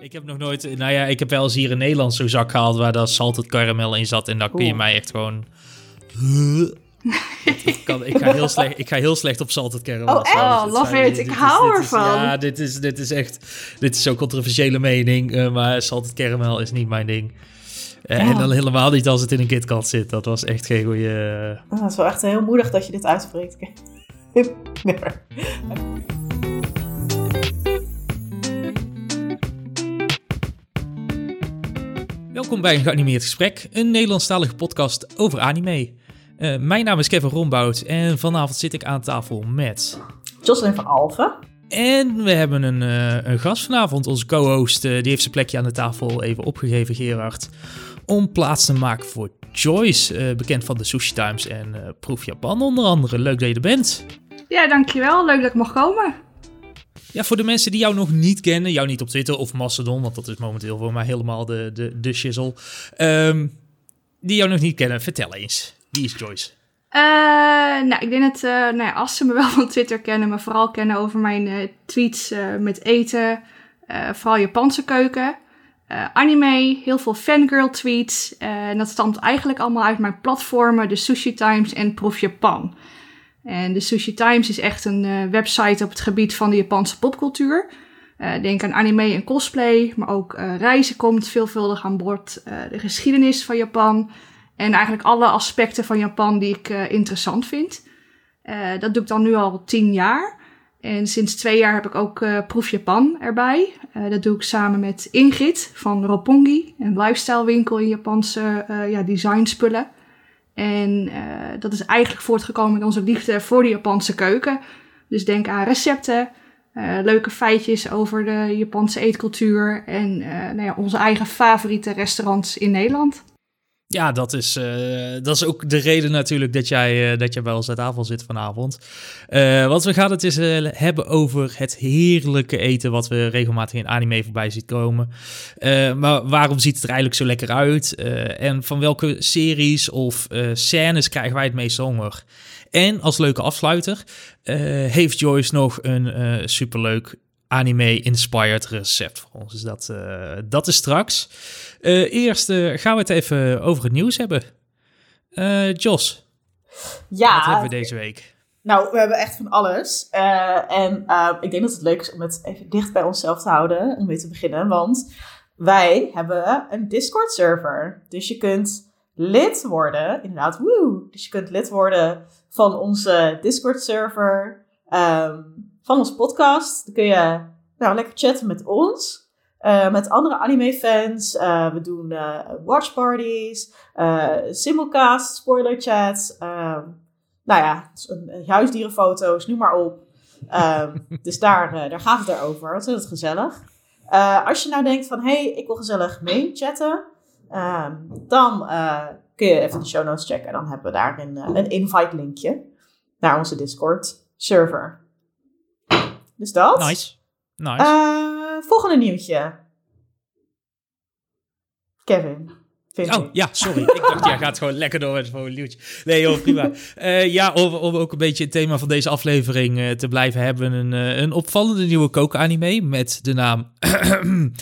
Ik heb nog nooit, nou ja, ik heb wel eens hier in Nederland zo'n zak gehaald waar dat salted caramel in zat. En dan kun je mij echt gewoon... Dat kan, ik, ga heel slecht, ik ga heel slecht op salted caramel. Oh, echt? Oh, love it. Ik hou ervan. ja, dit is, dit is echt... Dit is zo'n controversiële mening, uh, maar salted caramel is niet mijn ding. Uh, En dan helemaal niet als het in een KitKat zit. Dat was echt geen goede... Oh, dat is wel echt heel moedig dat je dit uitspreekt. nee. Welkom bij een geanimeerd gesprek, een Nederlandstalige podcast over anime. Uh, mijn naam is Kevin Rombout en vanavond zit ik aan tafel met... Jocelyn van Alphen. En we hebben een, uh, een gast vanavond, onze co-host, uh, die heeft zijn plekje aan de tafel even opgegeven, Gerard. Om plaats te maken voor Joyce, bekend van de Sushi Times en Proef Japan onder andere. Leuk dat je er bent. Ja, dankjewel. Leuk dat ik mag komen. Ja, voor de mensen die jou nog niet kennen, jou niet op Twitter of Mastodon, want dat is momenteel voor mij helemaal de, de, de shizzle. Um, die jou nog niet kennen, vertel eens. Wie is Joyce? Uh, nou, ik denk dat uh, nou ja, als ze me wel van Twitter kennen, maar vooral kennen over mijn uh, tweets met eten, vooral Japanse keuken, anime, heel veel fangirl tweets. en dat stamt eigenlijk allemaal uit mijn platformen, de Sushi Times en Proef Japan. En de Sushi Times is echt een uh, website op het gebied van de Japanse popcultuur. Uh, denk aan anime en cosplay, maar ook uh, reizen komt veelvuldig aan bod. de geschiedenis van Japan en eigenlijk alle aspecten van Japan die ik interessant vind. dat doe ik dan nu al tien jaar. En sinds twee jaar heb ik ook Proef Japan erbij. dat doe ik samen met Ingrid van Roppongi, een lifestyle winkel in Japanse ja, designspullen. En uh, dat is eigenlijk voortgekomen met onze liefde voor de Japanse keuken. Dus denk aan recepten, uh, leuke feitjes over de Japanse eetcultuur en uh, nou ja, onze eigen favoriete restaurants in Nederland. Ja, dat is, uh, dat is ook de reden natuurlijk dat jij, uh, dat jij bij ons aan tafel zit vanavond. Uh, want we gaan het eens hebben over het heerlijke eten wat we regelmatig in anime voorbij zien komen. maar waarom ziet het er eigenlijk zo lekker uit? en van welke series of scènes krijgen wij het meest honger? En als leuke afsluiter heeft Joyce nog een superleuk anime-inspired recept voor ons. Dus dat, uh, dat is straks. Uh, eerst uh, gaan we het even over het nieuws hebben. Jos, ja, wat hebben we deze week? Nou, we hebben echt van alles. en ik denk dat het leuk is om het even dicht bij onszelf te houden, om mee te beginnen. Want wij hebben een Discord-server. Dus je kunt lid worden, inderdaad, woe! Dus je kunt lid worden van onze Discord-server. Um, van onze podcast. Dan kun je nou, lekker chatten met ons. Uh, met andere anime-fans. Uh, we doen uh, watchparties, simulcast, spoilerchats. nou ja, huisdierenfoto's, noem maar op. dus daar, daar gaat het over. Wat is het gezellig. als je nou denkt van, hé, hey, ik wil gezellig mee chatten. dan kun je even de show notes checken. En dan hebben we daar een, een invite linkje naar onze Discord server. Dus dat. Nice. nice. Uh, volgende nieuwtje. Kevin. Oh, ja, sorry. Ik dacht, jij gaat gewoon lekker door met volgende nieuwtje. Nee, joh, prima. Uh, ja, om, om, ook een beetje het thema van deze aflevering uh, te blijven hebben. Een, een opvallende nieuwe kookanime met de naam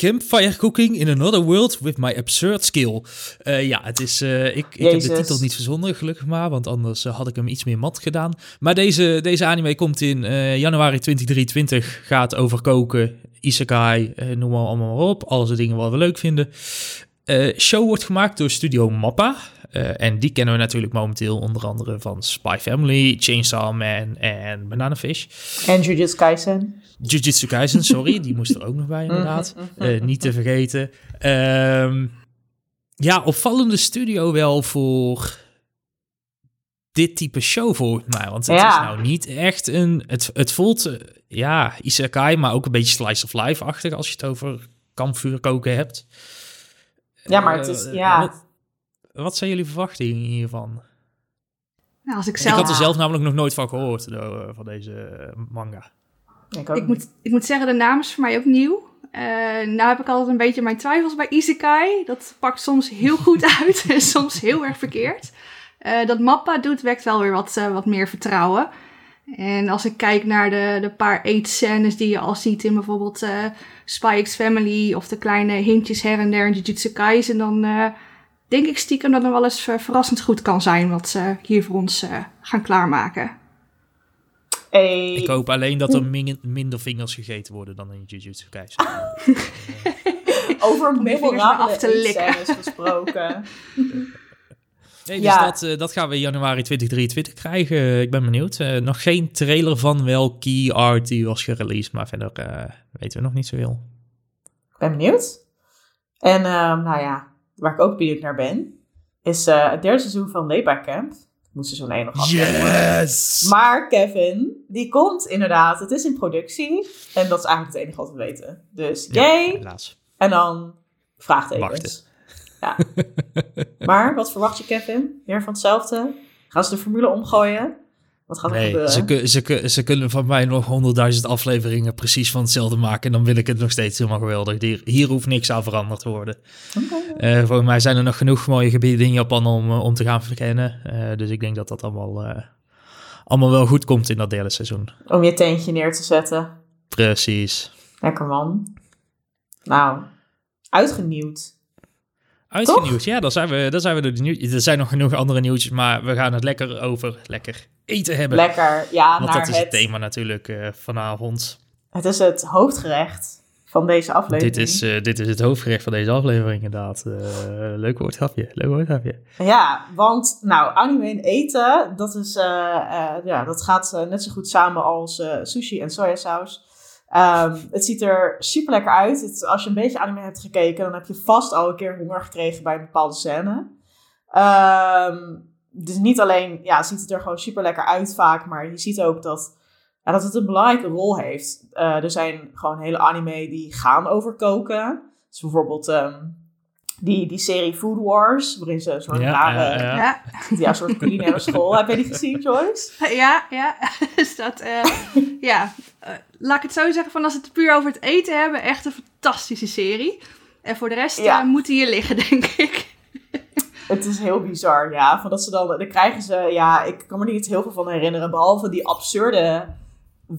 Campfire Cooking in Another World with My Absurd Skill. Uh, ja, het is. Uh, ik, ik heb de titel niet verzonnen, gelukkig maar, want anders uh, had ik hem iets meer mat gedaan. Maar deze, deze anime komt in januari 2023. Gaat over koken, isekai, noem maar allemaal maar op. Alles de dingen wat we leuk vinden. Show wordt gemaakt door Studio Mappa. Uh, en die kennen we natuurlijk momenteel onder andere van Spy Family, Chainsaw Man en Banana Fish. En Jujutsu Kaisen. Jujutsu Kaisen, sorry, die moest er ook nog bij inderdaad. Uh, niet te vergeten. Um, ja, opvallende studio wel voor dit type show volgens mij. Want het ja. is nou niet echt een... Het, het voelt, ja, isekai, maar ook een beetje slice of life-achtig als je het over kampvuur koken hebt. Ja, maar het is, ja... Wat zijn jullie verwachtingen hiervan? Nou, als ik, zelf... ik had er zelf namelijk nog nooit van gehoord, van deze manga. Ik, ik, moet, ik moet zeggen, de naam is voor mij ook nieuw. Uh, nou heb ik altijd een beetje mijn twijfels bij Isekai. Dat pakt soms heel goed uit en soms heel erg verkeerd. Uh, dat Mappa doet, wekt wel weer wat, uh, wat meer vertrouwen. En als ik kijk naar de, de paar eetscènes die je al ziet in bijvoorbeeld uh, Spy X Family of de kleine hintjes her en der in Jujutsu Kaisen, dan uh, denk ik stiekem dat het wel eens verrassend goed kan zijn wat ze hier voor ons uh, gaan klaarmaken. Hey. Ik hoop alleen dat er min minder vingers gegeten worden dan in Jujutsu Kaisen. Over memorabele eetscènes gesproken. Nee, dus dat, uh, dat gaan we in januari 2023 krijgen. Ik ben benieuwd. Uh, nog geen trailer van wel key art die was gereleased, maar verder uh, weten we nog niet zoveel. Ik ben benieuwd. En ehm, nou ja, waar ik ook benieuwd naar ben, is het derde seizoen van Layback Camp. Moet seizoen 1 nog. Yes! Maar Kevin, die komt inderdaad. Het is in productie. En dat is eigenlijk het enige wat we weten. Dus jij. En dan vraagtekens. Wachten. Ja. maar wat verwacht je, Kevin? Meer van hetzelfde? Gaan ze de formule omgooien? Wat gaat er nee, gebeuren? Ze, ze, ze, kunnen van mij nog honderdduizend afleveringen precies van hetzelfde maken. En dan wil ik het nog steeds helemaal geweldig. Hier, hier hoeft niks aan veranderd te worden. Okay. Uh, voor mij zijn er nog genoeg mooie gebieden in Japan om, eh, om te gaan verkennen. Uh, dus ik denk dat dat allemaal, uh, allemaal wel goed komt in dat derde seizoen. Om je teentje neer te zetten. Precies. Lekker man. Nou, uitgenieuwd. Uitgenieuwd, ja, dan zijn we, dan zijn we door de. Er zijn nog genoeg andere nieuwtjes, maar we gaan het lekker over lekker eten hebben. Lekker, ja. Want dat is het, thema natuurlijk uh, vanavond. Het is het hoofdgerecht van deze aflevering. Dit is, uh, dit is het hoofdgerecht van deze aflevering, inderdaad. Uh, leuk woordgrapje, leuk woordgrapje. Ja, want nou, anime en eten, dat, is, ja, dat gaat net zo goed samen als sushi en sojasaus. Um, het ziet er super lekker uit. Het, als je een beetje anime hebt gekeken, dan heb je vast al een keer honger gekregen bij een bepaalde scène. Um, dus niet alleen ja, ziet het er gewoon super lekker uit vaak, maar je ziet ook dat, ja, dat het een belangrijke rol heeft. Uh, er zijn gewoon hele anime die gaan over koken. Dus bijvoorbeeld um, die, die serie Food Wars, waarin ze een soort ja, rare, ja, ja. ja. soort culinaire school. Heb je die gezien, Joyce? Ja, ja. is dat, uh, ja. Uh, laat ik het zo zeggen, van als we het puur over het eten hebben, echt een fantastische serie. En voor de rest ja. uh, moet hier liggen, denk ik. Het is heel bizar, ja. Van dat ze dan, dan krijgen ze, ja, ik kan me niet heel veel van herinneren, behalve die absurde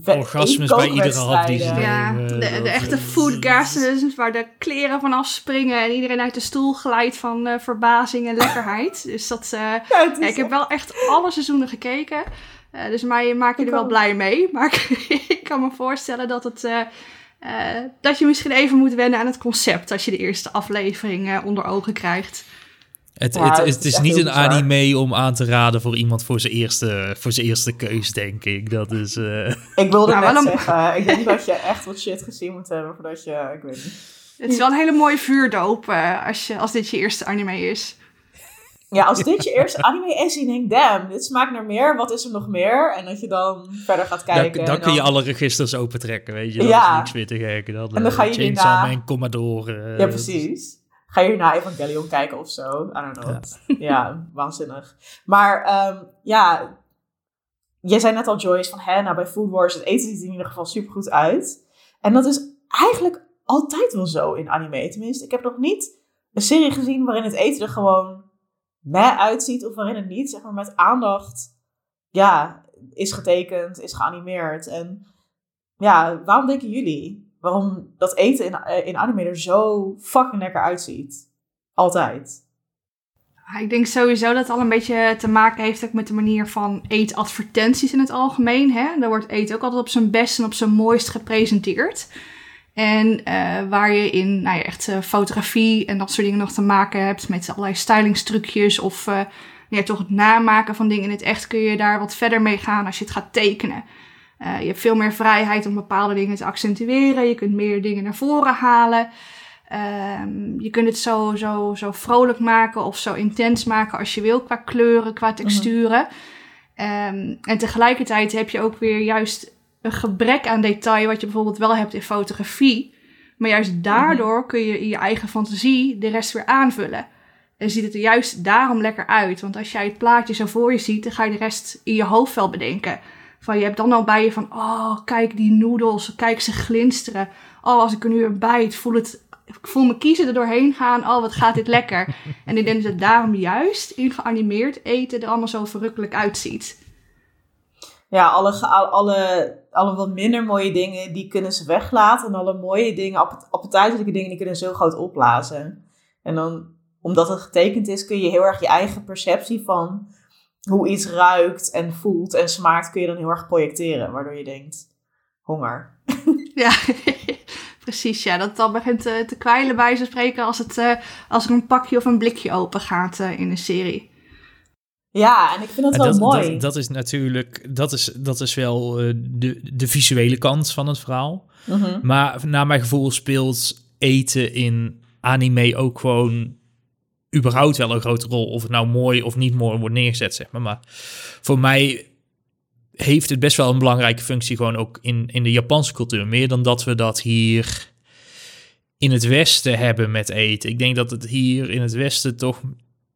orgasmes bij iedere hap die ze Ja, de, de, echte food gases waar de kleren van afspringen en iedereen uit de stoel glijdt van uh, verbazing en lekkerheid. Dus dat, uh, ja, ja, ik heb wel echt alle seizoenen gekeken. Uh, dus mij maak je er wel blij mee. Maar ik kan me voorstellen dat het... dat je misschien even moet wennen aan het concept als je de eerste aflevering onder ogen krijgt. Het, het, het, is, niet een anime om aan te raden voor iemand voor zijn eerste, voor zijn eerste keus, denk ik. Dat is... Uh... Ik wilde nou, net zeggen, ik denk dat je echt wat shit gezien moet hebben voordat je... Ik weet niet. Het is wel een hele mooie vuurdoop uh, als, je, als dit je eerste anime is. Ja, als dit je eerste anime is, en je denkt, damn, dit smaakt naar meer, wat is er nog meer? En dat je dan verder gaat kijken. Dan, dan, kun je alle registers opentrekken, weet je. Dat ja. is niks meer te gek. Dat, en dan ga je Chainsaw Man, Commodore. ja, precies. Ga je naar Evangelion kijken of zo? I don't know. Ja, ja waanzinnig. Maar um, ja, jij zei net al, Joyce, van hè, nou bij Food Wars, het eten ziet er in ieder geval super goed uit. En dat is eigenlijk altijd wel zo in anime. Tenminste, ik heb nog niet een serie gezien waarin het eten er gewoon meh uitziet. Of waarin het niet, zeg maar, met aandacht, ja, is getekend, is geanimeerd. En ja, waarom denken jullie? Waarom dat eten in, eh, in anime er zo fucking lekker uitziet. Altijd. Ik denk sowieso dat het al een beetje te maken heeft ook met de manier van eetadvertenties in het algemeen. Hè? Daar wordt eten ook altijd op zijn best en op zijn mooist gepresenteerd. En uh, waar je in nou ja, echt uh, fotografie en dat soort dingen nog te maken hebt met allerlei stylingstrucjes of uh, ja, toch het namaken van dingen in het echt, kun je daar wat verder mee gaan als je het gaat tekenen. Uh, je hebt veel meer vrijheid om bepaalde dingen te accentueren. Je kunt meer dingen naar voren halen. Um, je kunt het zo, zo, zo vrolijk maken of zo intens maken als je wil qua kleuren, qua texturen. Um, en tegelijkertijd heb je ook weer juist een gebrek aan detail wat je bijvoorbeeld wel hebt in fotografie. Maar juist daardoor kun je in je eigen fantasie de rest weer aanvullen. En ziet het er juist daarom lekker uit. Want als jij het plaatje zo voor je ziet, dan ga je de rest in je hoofd wel bedenken. Van je hebt dan al bij je van, oh, kijk die noedels, kijk ze glinsteren. Oh, als ik er nu een bijt, voel het, ik voel me kiezen er doorheen gaan. Oh, wat gaat dit lekker. en ik denk dat het daarom juist in geanimeerd eten er allemaal zo verrukkelijk uitziet. ja, alle, alle, alle wat minder mooie dingen, die kunnen ze weglaten. En alle mooie dingen, app- appetijtelijke dingen, die kunnen ze heel groot opblazen. En dan, omdat het getekend is, kun je heel erg je eigen perceptie van hoe iets ruikt en voelt en smaakt, kun je dan heel erg projecteren. Waardoor je denkt, honger. Ja, precies. Ja, dat het al begint eh, te kwijlen bij ze spreken als, het, eh, als er een pakje of een blikje open gaat eh, in een serie. Ja, en ik vind dat wel dat, mooi. dat, dat is natuurlijk, dat is, dat is wel eh, de, de visuele kant van het verhaal. Mhm. Maar naar mijn gevoel speelt eten in anime ook gewoon überhaupt wel een grote rol. Of het nou mooi of niet mooi wordt neergezet, zeg maar. Maar voor mij heeft het best wel een belangrijke functie gewoon ook in, in de Japanse cultuur. Meer dan dat we dat hier in het Westen hebben met eten. Ik denk dat het hier in het Westen toch,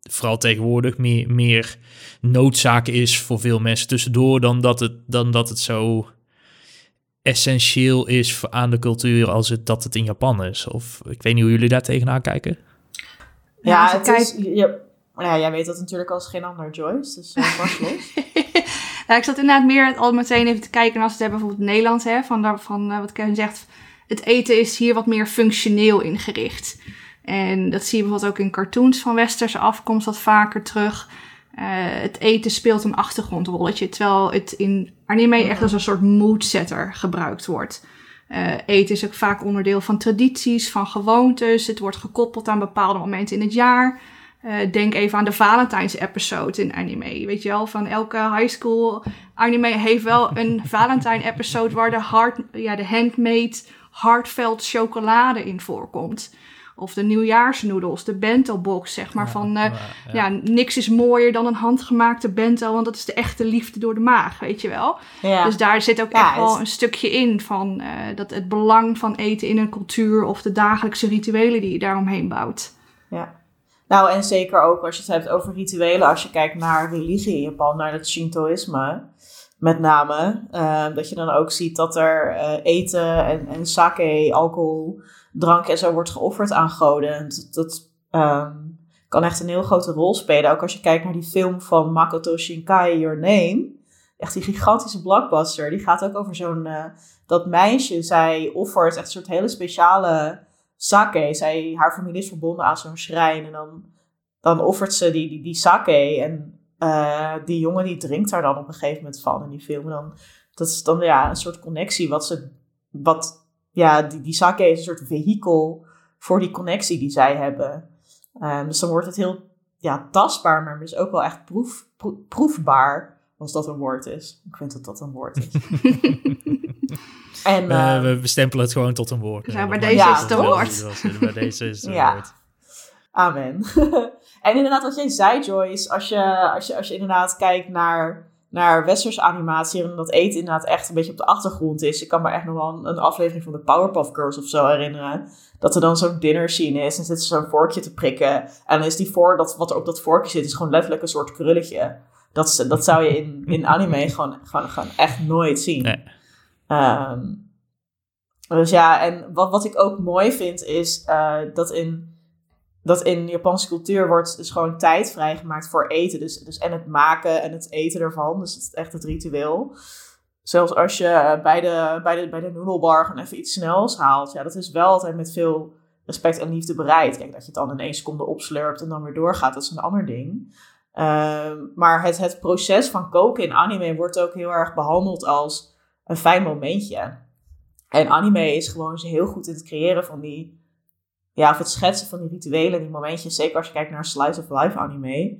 vooral tegenwoordig, meer, meer noodzaak is voor veel mensen tussendoor dan dat het, dan dat het zo essentieel is aan de cultuur als het, dat het in Japan is. Of ik weet niet hoe jullie daar tegenaan kijken. Ja, het is, je, ja, jij weet dat natuurlijk als geen ander, Joyce. Dus uh, vast los. Ik zat inderdaad meer al meteen even te kijken als we het hebben bijvoorbeeld Nederland, hè, van, daar- van eh, wat Kevin zegt. Het eten is hier wat meer functioneel ingericht. En dat zie je bijvoorbeeld ook in cartoons van westerse afkomst wat vaker terug. Eh, het eten speelt een achtergrondrolletje, terwijl het in anime echt als een soort moodsetter gebruikt wordt. Eh, eten is ook vaak onderdeel van tradities, van gewoontes. Het wordt gekoppeld aan bepaalde momenten in het jaar. Eh, denk even aan de Valentijns-episode in anime. Weet je wel, van elke high school anime heeft wel een Valentijn-episode waar de, hard, ja, de handmade heartfelt chocolade in voorkomt. Of de nieuwjaarsnoedels, de bento box, zeg maar. van, eh, ja. niks is mooier dan een handgemaakte bento, want dat is de echte liefde door de maag, weet je wel. Ja. Dus daar zit ook Ja, echt wel het- een stukje in van eh, dat het belang van eten in een cultuur of de dagelijkse rituelen die je daaromheen bouwt. Ja. Nou, en zeker ook als je het hebt over rituelen, als je kijkt naar religie in Japan, naar het Shintoïsme, met name, eh, dat je dan ook ziet dat er eh, eten en, en sake, alcohol, drank en zo wordt geofferd aan goden. En dat dat ehm, kan echt een heel grote rol spelen. Ook als je kijkt naar die film van Makoto Shinkai, Your Name. Echt die gigantische blockbuster. Die gaat ook over zo'n, eh, dat meisje, zij offert echt een soort hele speciale sake. Zij, haar familie is verbonden aan zo'n schrijn. En dan, dan offert ze die, die, die sake. En eh, die jongen die drinkt daar dan op een gegeven moment van in die film. En dan, dat is dan ja, een soort connectie. Wat ze, wat, ja, die, die sake is een soort vehikel voor die connectie die zij hebben. Ehm, dus dan wordt het heel ja, tastbaar, maar dus ook wel echt proef, pro- proefbaar. Als dat een woord is. Ik vind dat dat een woord is. en, Eh, ehm, we bestempelen het gewoon tot een woord. Ja, Dat deze is het woord. Bij deze is het Ja. woord. Amen. en inderdaad, wat jij zei, Joyce, als je, als je, als je inderdaad kijkt naar, naar westerse animatie en dat eten inderdaad echt een beetje op de achtergrond is. Ik kan me echt nog wel een, een aflevering van de Powerpuff Girls of zo herinneren. Dat er dan zo'n dinner scene is en zit ze zo'n vorkje te prikken. En dan is die voor, dat, wat er op dat vorkje zit, is gewoon letterlijk een soort krulletje. Dat, dat zou je in, in anime gewoon, gewoon, gewoon echt nooit zien. Nee. Ehm, dus ja, en wat, wat ik ook mooi vind is eh, dat in dat in Japanse cultuur wordt dus gewoon tijd vrijgemaakt voor eten. Dus, dus en het maken en het eten ervan. Dus het is echt het ritueel. Zelfs als je eh, bij de, bij de, bij de noedelbar gewoon even iets snels haalt. Ja, dat is wel altijd met veel respect en liefde bereid. Kijk, dat je het dan in één seconde opslurpt en dan weer doorgaat. Dat is een ander ding. Ehm, maar het, het proces van koken in anime wordt ook heel erg behandeld als een fijn momentje. En anime is gewoon heel goed in het creëren van die ja, of het schetsen van die rituelen, die momentjes, zeker als je kijkt naar een slice of life anime.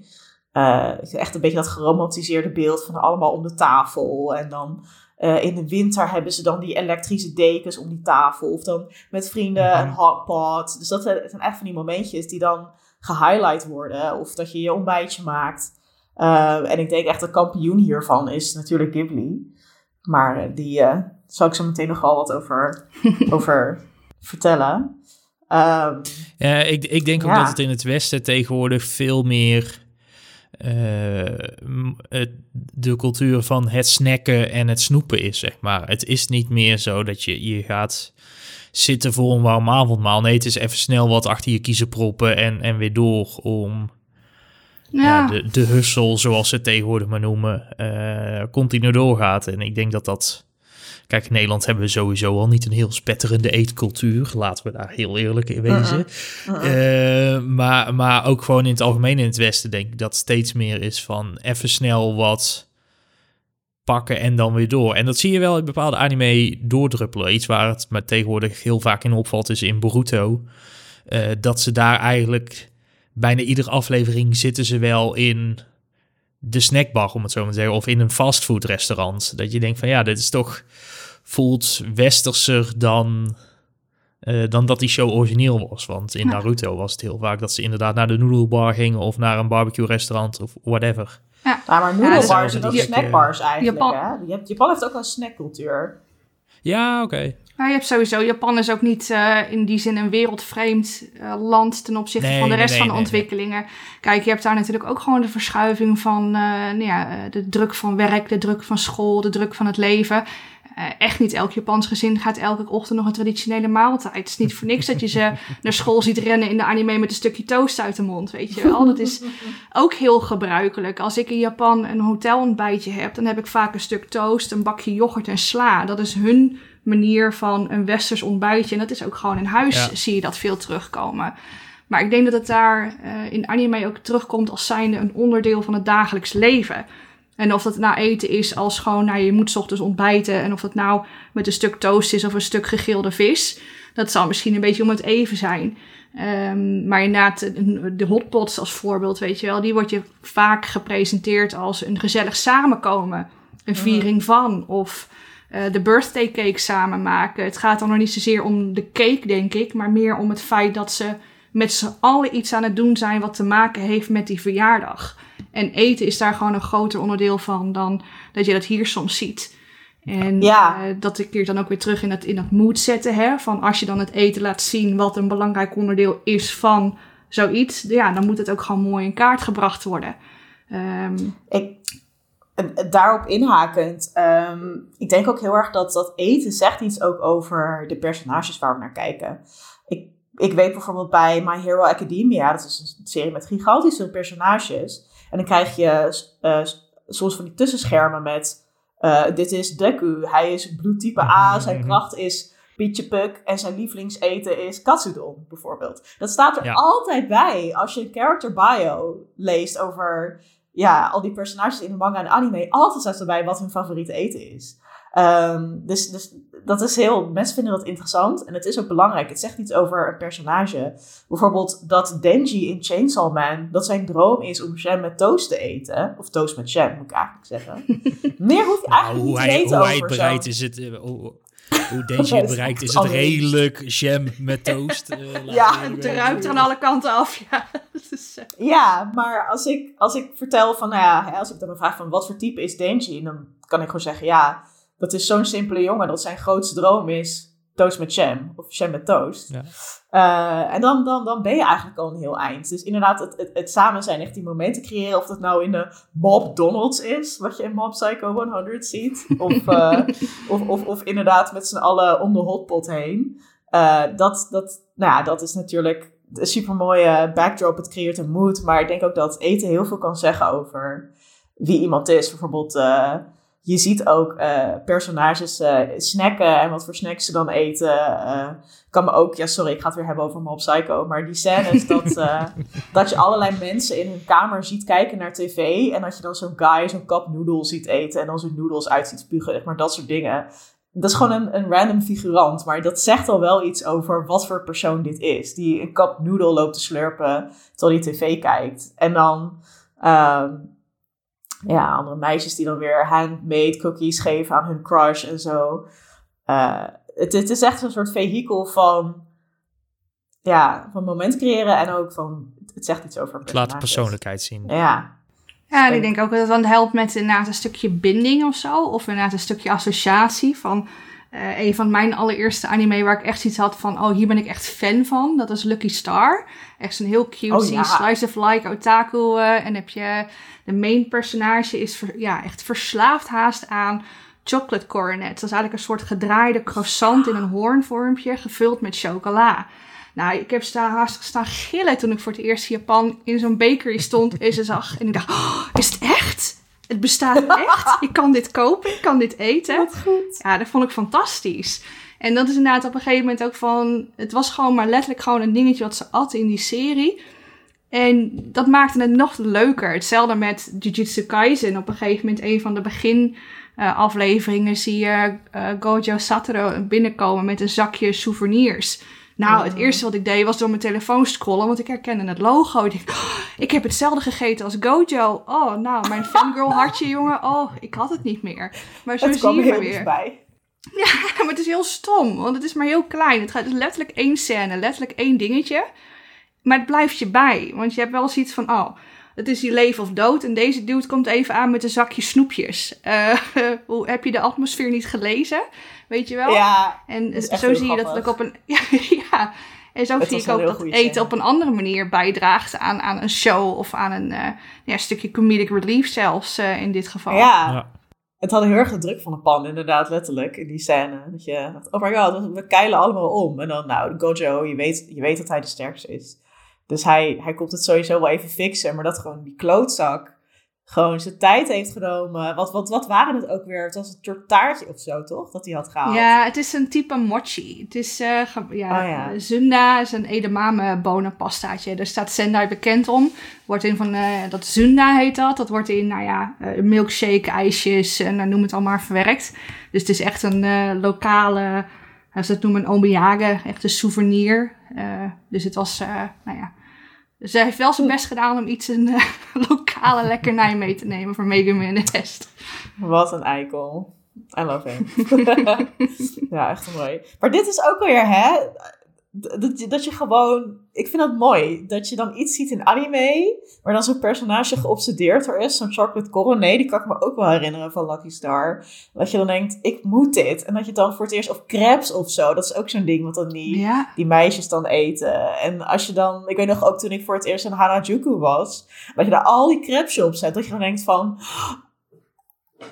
eh, echt een beetje dat geromantiseerde beeld van allemaal om de tafel. En dan eh, in de winter hebben ze dan die elektrische dekens om die tafel. Of dan met vrienden een Mhm. hotpot. Dus dat zijn echt van die momentjes die dan gehighlight worden. Of dat je je ontbijtje maakt. Eh, en ik denk echt de kampioen hiervan is natuurlijk Ghibli. Maar die zal ik zo meteen nog wel wat over, over vertellen. Ja, ik, ik denk ook Ja. dat het in het Westen tegenwoordig veel meer eh, het- de cultuur van het snacken en het snoepen is, zeg maar. Het is niet meer zo dat je, je gaat zitten voor een warm avondmaal. Nee, het is even snel wat achter je kiezen proppen en, en weer door om... ja. de, de hustle, zoals ze het tegenwoordig maar noemen, uh, continu doorgaat. En ik denk dat dat... Kijk, in Nederland hebben we sowieso al niet een heel spetterende eetcultuur. Laten we daar heel eerlijk in wezen. Uh maar, maar ook gewoon in het algemeen in het Westen denk ik dat steeds meer is van even snel wat pakken en dan weer door. En dat zie je wel in bepaalde anime doordruppelen. Iets waar het me tegenwoordig heel vaak in opvalt is in Boruto. Uh, dat ze daar eigenlijk bijna iedere aflevering zitten ze wel in de snackbar, om het zo maar te zeggen, of in een fastfoodrestaurant. Dat je denkt van ja, dit is toch voelt westerser dan, uh, dan dat die show origineel was. Want in Naruto was het heel vaak dat ze inderdaad naar de noedelbar gingen of naar een barbecue restaurant of whatever. Ja, ja maar noedelbars ja, en ook snackbars eigenlijk. Japan. Hè? Je hebt, Japan heeft ook een snackcultuur. Ja, oké. Maar je hebt sowieso, Japan is ook niet uh, in die zin een wereldvreemd uh, land ten opzichte nee, van de rest nee, nee, van de ontwikkelingen. Kijk, je hebt daar natuurlijk ook gewoon de verschuiving van uh, nou ja, de druk van werk, de druk van school, de druk van het leven. Uh, echt niet elk Japans gezin gaat elke ochtend nog een traditionele maaltijd. Het is niet voor niks dat je ze naar school ziet rennen in de anime met een stukje toast uit de mond, weet je wel. Dat is ook heel gebruikelijk. Als ik in Japan een hotelontbijtje heb, dan heb ik vaak een stuk toast, een bakje yoghurt en sla. Dat is hun manier van een westers ontbijtje. En dat is ook gewoon in huis zie je dat veel terugkomen. Maar ik denk dat het daar uh, in anime ook terugkomt als zijnde een onderdeel van het dagelijks leven. En of dat nou eten is als gewoon, nou je moet ochtends ontbijten. En of dat nou met een stuk toast is of een stuk gegilde vis. Dat zal misschien een beetje om het even zijn. Um, maar inderdaad, de hotpots als voorbeeld, weet je wel, die wordt je vaak gepresenteerd als een gezellig samenkomen. Een mhm. viering van. Of uh, de birthday cake samen maken. Het gaat dan nog niet zozeer om de cake, denk ik, maar meer om het feit dat ze met z'n allen iets aan het doen zijn wat te maken heeft met die verjaardag. En eten is daar gewoon een groter onderdeel van dan dat je dat hier soms ziet. En ja. uh, dat keert dan ook weer terug in dat, in dat mood zetten. Hè? Van als je dan het eten laat zien wat een belangrijk onderdeel is van zoiets. Ja, dan moet het ook gewoon mooi in kaart gebracht worden. Um, ik, daarop inhakend. Um, ik denk ook heel erg dat dat eten zegt iets ook over de personages waar we naar kijken. Ik, ik weet bijvoorbeeld bij My Hero Academia, dat is een serie met gigantische personages. En dan krijg je uh, soms van die tussenschermen met: uh, dit is Deku, hij is bloedtype A, zijn mhm. kracht is Pietje Puk en zijn lievelingseten is katsudon, bijvoorbeeld. Dat staat er altijd bij als je een character bio leest over ja, al die personages in de manga en anime. Altijd staat erbij wat hun favoriete eten is. Um, dus, dus dat is heel, mensen vinden dat interessant en het is ook belangrijk. Het zegt iets over een personage. Bijvoorbeeld dat Denji in Chainsaw Man, dat zijn droom is om jam met toast te eten. Of toast met jam, moet ik eigenlijk zeggen. Meer hoef je nou, eigenlijk niet te weten hoe over hij het bereidt is het... Uh, hoe Denji het bereikt is het redelijk jam met toast. Uh, ja, het ruikt er aan alle kanten af. Ja, ja maar als ik, als ik vertel van, nou ja, als ik dan me vraag van wat voor type is Denji, dan kan ik gewoon zeggen, ja, dat is zo'n simpele jongen dat zijn grootste droom is toast met jam of jam met toast. Ja. Uh, en dan, dan, dan ben je eigenlijk al een heel eind. Dus inderdaad, het, het, het, samen zijn, echt die momenten creëren. Of dat nou in de Mob Donalds is, wat je in Mob Psycho 100 ziet. Of, uh, of, of, of, inderdaad met z'n allen om de hotpot heen. Uh, dat, dat, nou ja, dat is natuurlijk een super mooie backdrop. Het creëert een mood. Maar ik denk ook dat eten heel veel kan zeggen over wie iemand is. Bijvoorbeeld je ziet ook uh, personages uh, snacken en wat voor snacks ze dan eten. Uh, kan me ook, ja sorry, ik ga het weer hebben over Mob Psycho. Maar die scènes dat, dat je allerlei mensen in hun kamer ziet kijken naar tv. En dat je dan zo'n guy zo'n kap noedel ziet eten en dan zo'n noedels uit ziet spugen. Maar dat soort dingen. Dat is gewoon een, een random figurant. Maar dat zegt al wel iets over wat voor persoon dit is. Die een kap noedel loopt te slurpen terwijl hij tv kijkt. En dan... Uh, ja, andere meisjes die dan weer handmade cookies geven aan hun crush en zo. Uh, het, het, is echt een soort vehikel van, ja, van moment creëren en ook van, het zegt iets over Het laat de persoonlijkheid zien. Ja. Ja, en ik denk ook dat het dan helpt met inderdaad een stukje binding of zo. Of inderdaad een stukje associatie van... Uh, een van mijn allereerste anime waar ik echt iets had van... oh, hier ben ik echt fan van. Dat is Lucky Star. Echt een heel cute oh, slice of life otaku. Uh, en heb je... De main personage is ja, echt verslaafd haast aan chocolate coronet. Dat is eigenlijk een soort gedraaide croissant in een hoornvormpje... gevuld met chocola. Nou, ik heb staan, haast staan gillen toen ik voor het eerst in Japan in zo'n bakery stond en ze zag. En ik dacht, oh, is het echt? Het bestaat echt? Ik kan dit kopen, ik kan dit eten. Wat goed. Ja, dat vond ik fantastisch. En dat is inderdaad op een gegeven moment ook van... Het was gewoon maar letterlijk gewoon een dingetje wat ze at in die serie. En dat maakte het nog leuker. Hetzelfde met Jujutsu Kaisen. Op een gegeven moment, een van de begin eh, afleveringen, zie je eh, Gojo Satoru binnenkomen met een zakje souvenirs. Nou, het Oh. eerste wat ik deed was door mijn telefoon scrollen, want ik herkende het logo. Ik dacht, "Oh, ik heb hetzelfde gegeten als Gojo. Oh, nou, mijn fangirl hartje, jongen. Oh, ik had het niet meer. Maar zo Het zie je heel maar weer. dichtbij. maar het is heel stom, want het is maar heel klein. Het gaat dus letterlijk één scène, letterlijk één dingetje. Maar het blijft je bij, want je hebt wel zoiets van, oh, het is hier leven of dood. En deze dude komt even aan met een zakje snoepjes. Eh, hoe heb je de atmosfeer niet gelezen? Weet je wel? Ja, en dat is echt zo heel zie je dat ook op een. ja, en zo Het zie ik ook dat eten scène. op een andere manier bijdraagt aan, aan een show of aan een eh, ja, stukje comedic relief zelfs eh, in dit geval. ja. Ja. Het had heel erg de druk van de pan, inderdaad, letterlijk, in die scène. Dat je dacht, oh my god, we keilen allemaal om. En dan, nou, Gojo, je weet, je weet dat hij de sterkste is. Dus hij, hij komt het sowieso wel even fixen. Maar dat gewoon die klootzak gewoon zijn tijd heeft genomen. Wat, wat, wat waren het ook weer? Het was een soort taartje of zo, toch? Dat hij had gehaald. Ja, het is een type mochi. Het is, eh, ja, Oh ja. Zunda is een edamame bonenpastaatje. Daar staat Sendai bekend om. Wordt in van, eh, dat Zunda heet dat. Dat wordt in, nou ja, eh, milkshake, ijsjes en noem het allemaal verwerkt. Dus het is echt een lokale, ze dat noemen een omiyage, echt een souvenir. Eh, dus het was, eh, nou ja... Dus hij heeft wel zijn best gedaan om iets een eh, lokale lekkernij mee te nemen voor Megumi en de rest. Wat een eikel. I love him. ja, echt mooi. Maar dit is ook weer, hè? Dat, je- dat je gewoon... Ik vind dat mooi. Dat je dan iets ziet in anime... waar dan zo'n personage geobsedeerd door is. Zo'n Chocolate Coronet. Die kan ik me ook wel herinneren van Lucky Star. Dat je dan denkt, ik moet dit. En dat je dan voor het eerst... Of crepes of zo. Dat is ook zo'n ding wat dan die, Ja. die meisjes dan eten. En als je dan... Ik weet nog ook toen ik voor het eerst in Harajuku was... Dat je daar al die crepes op zet. Dat je dan denkt van...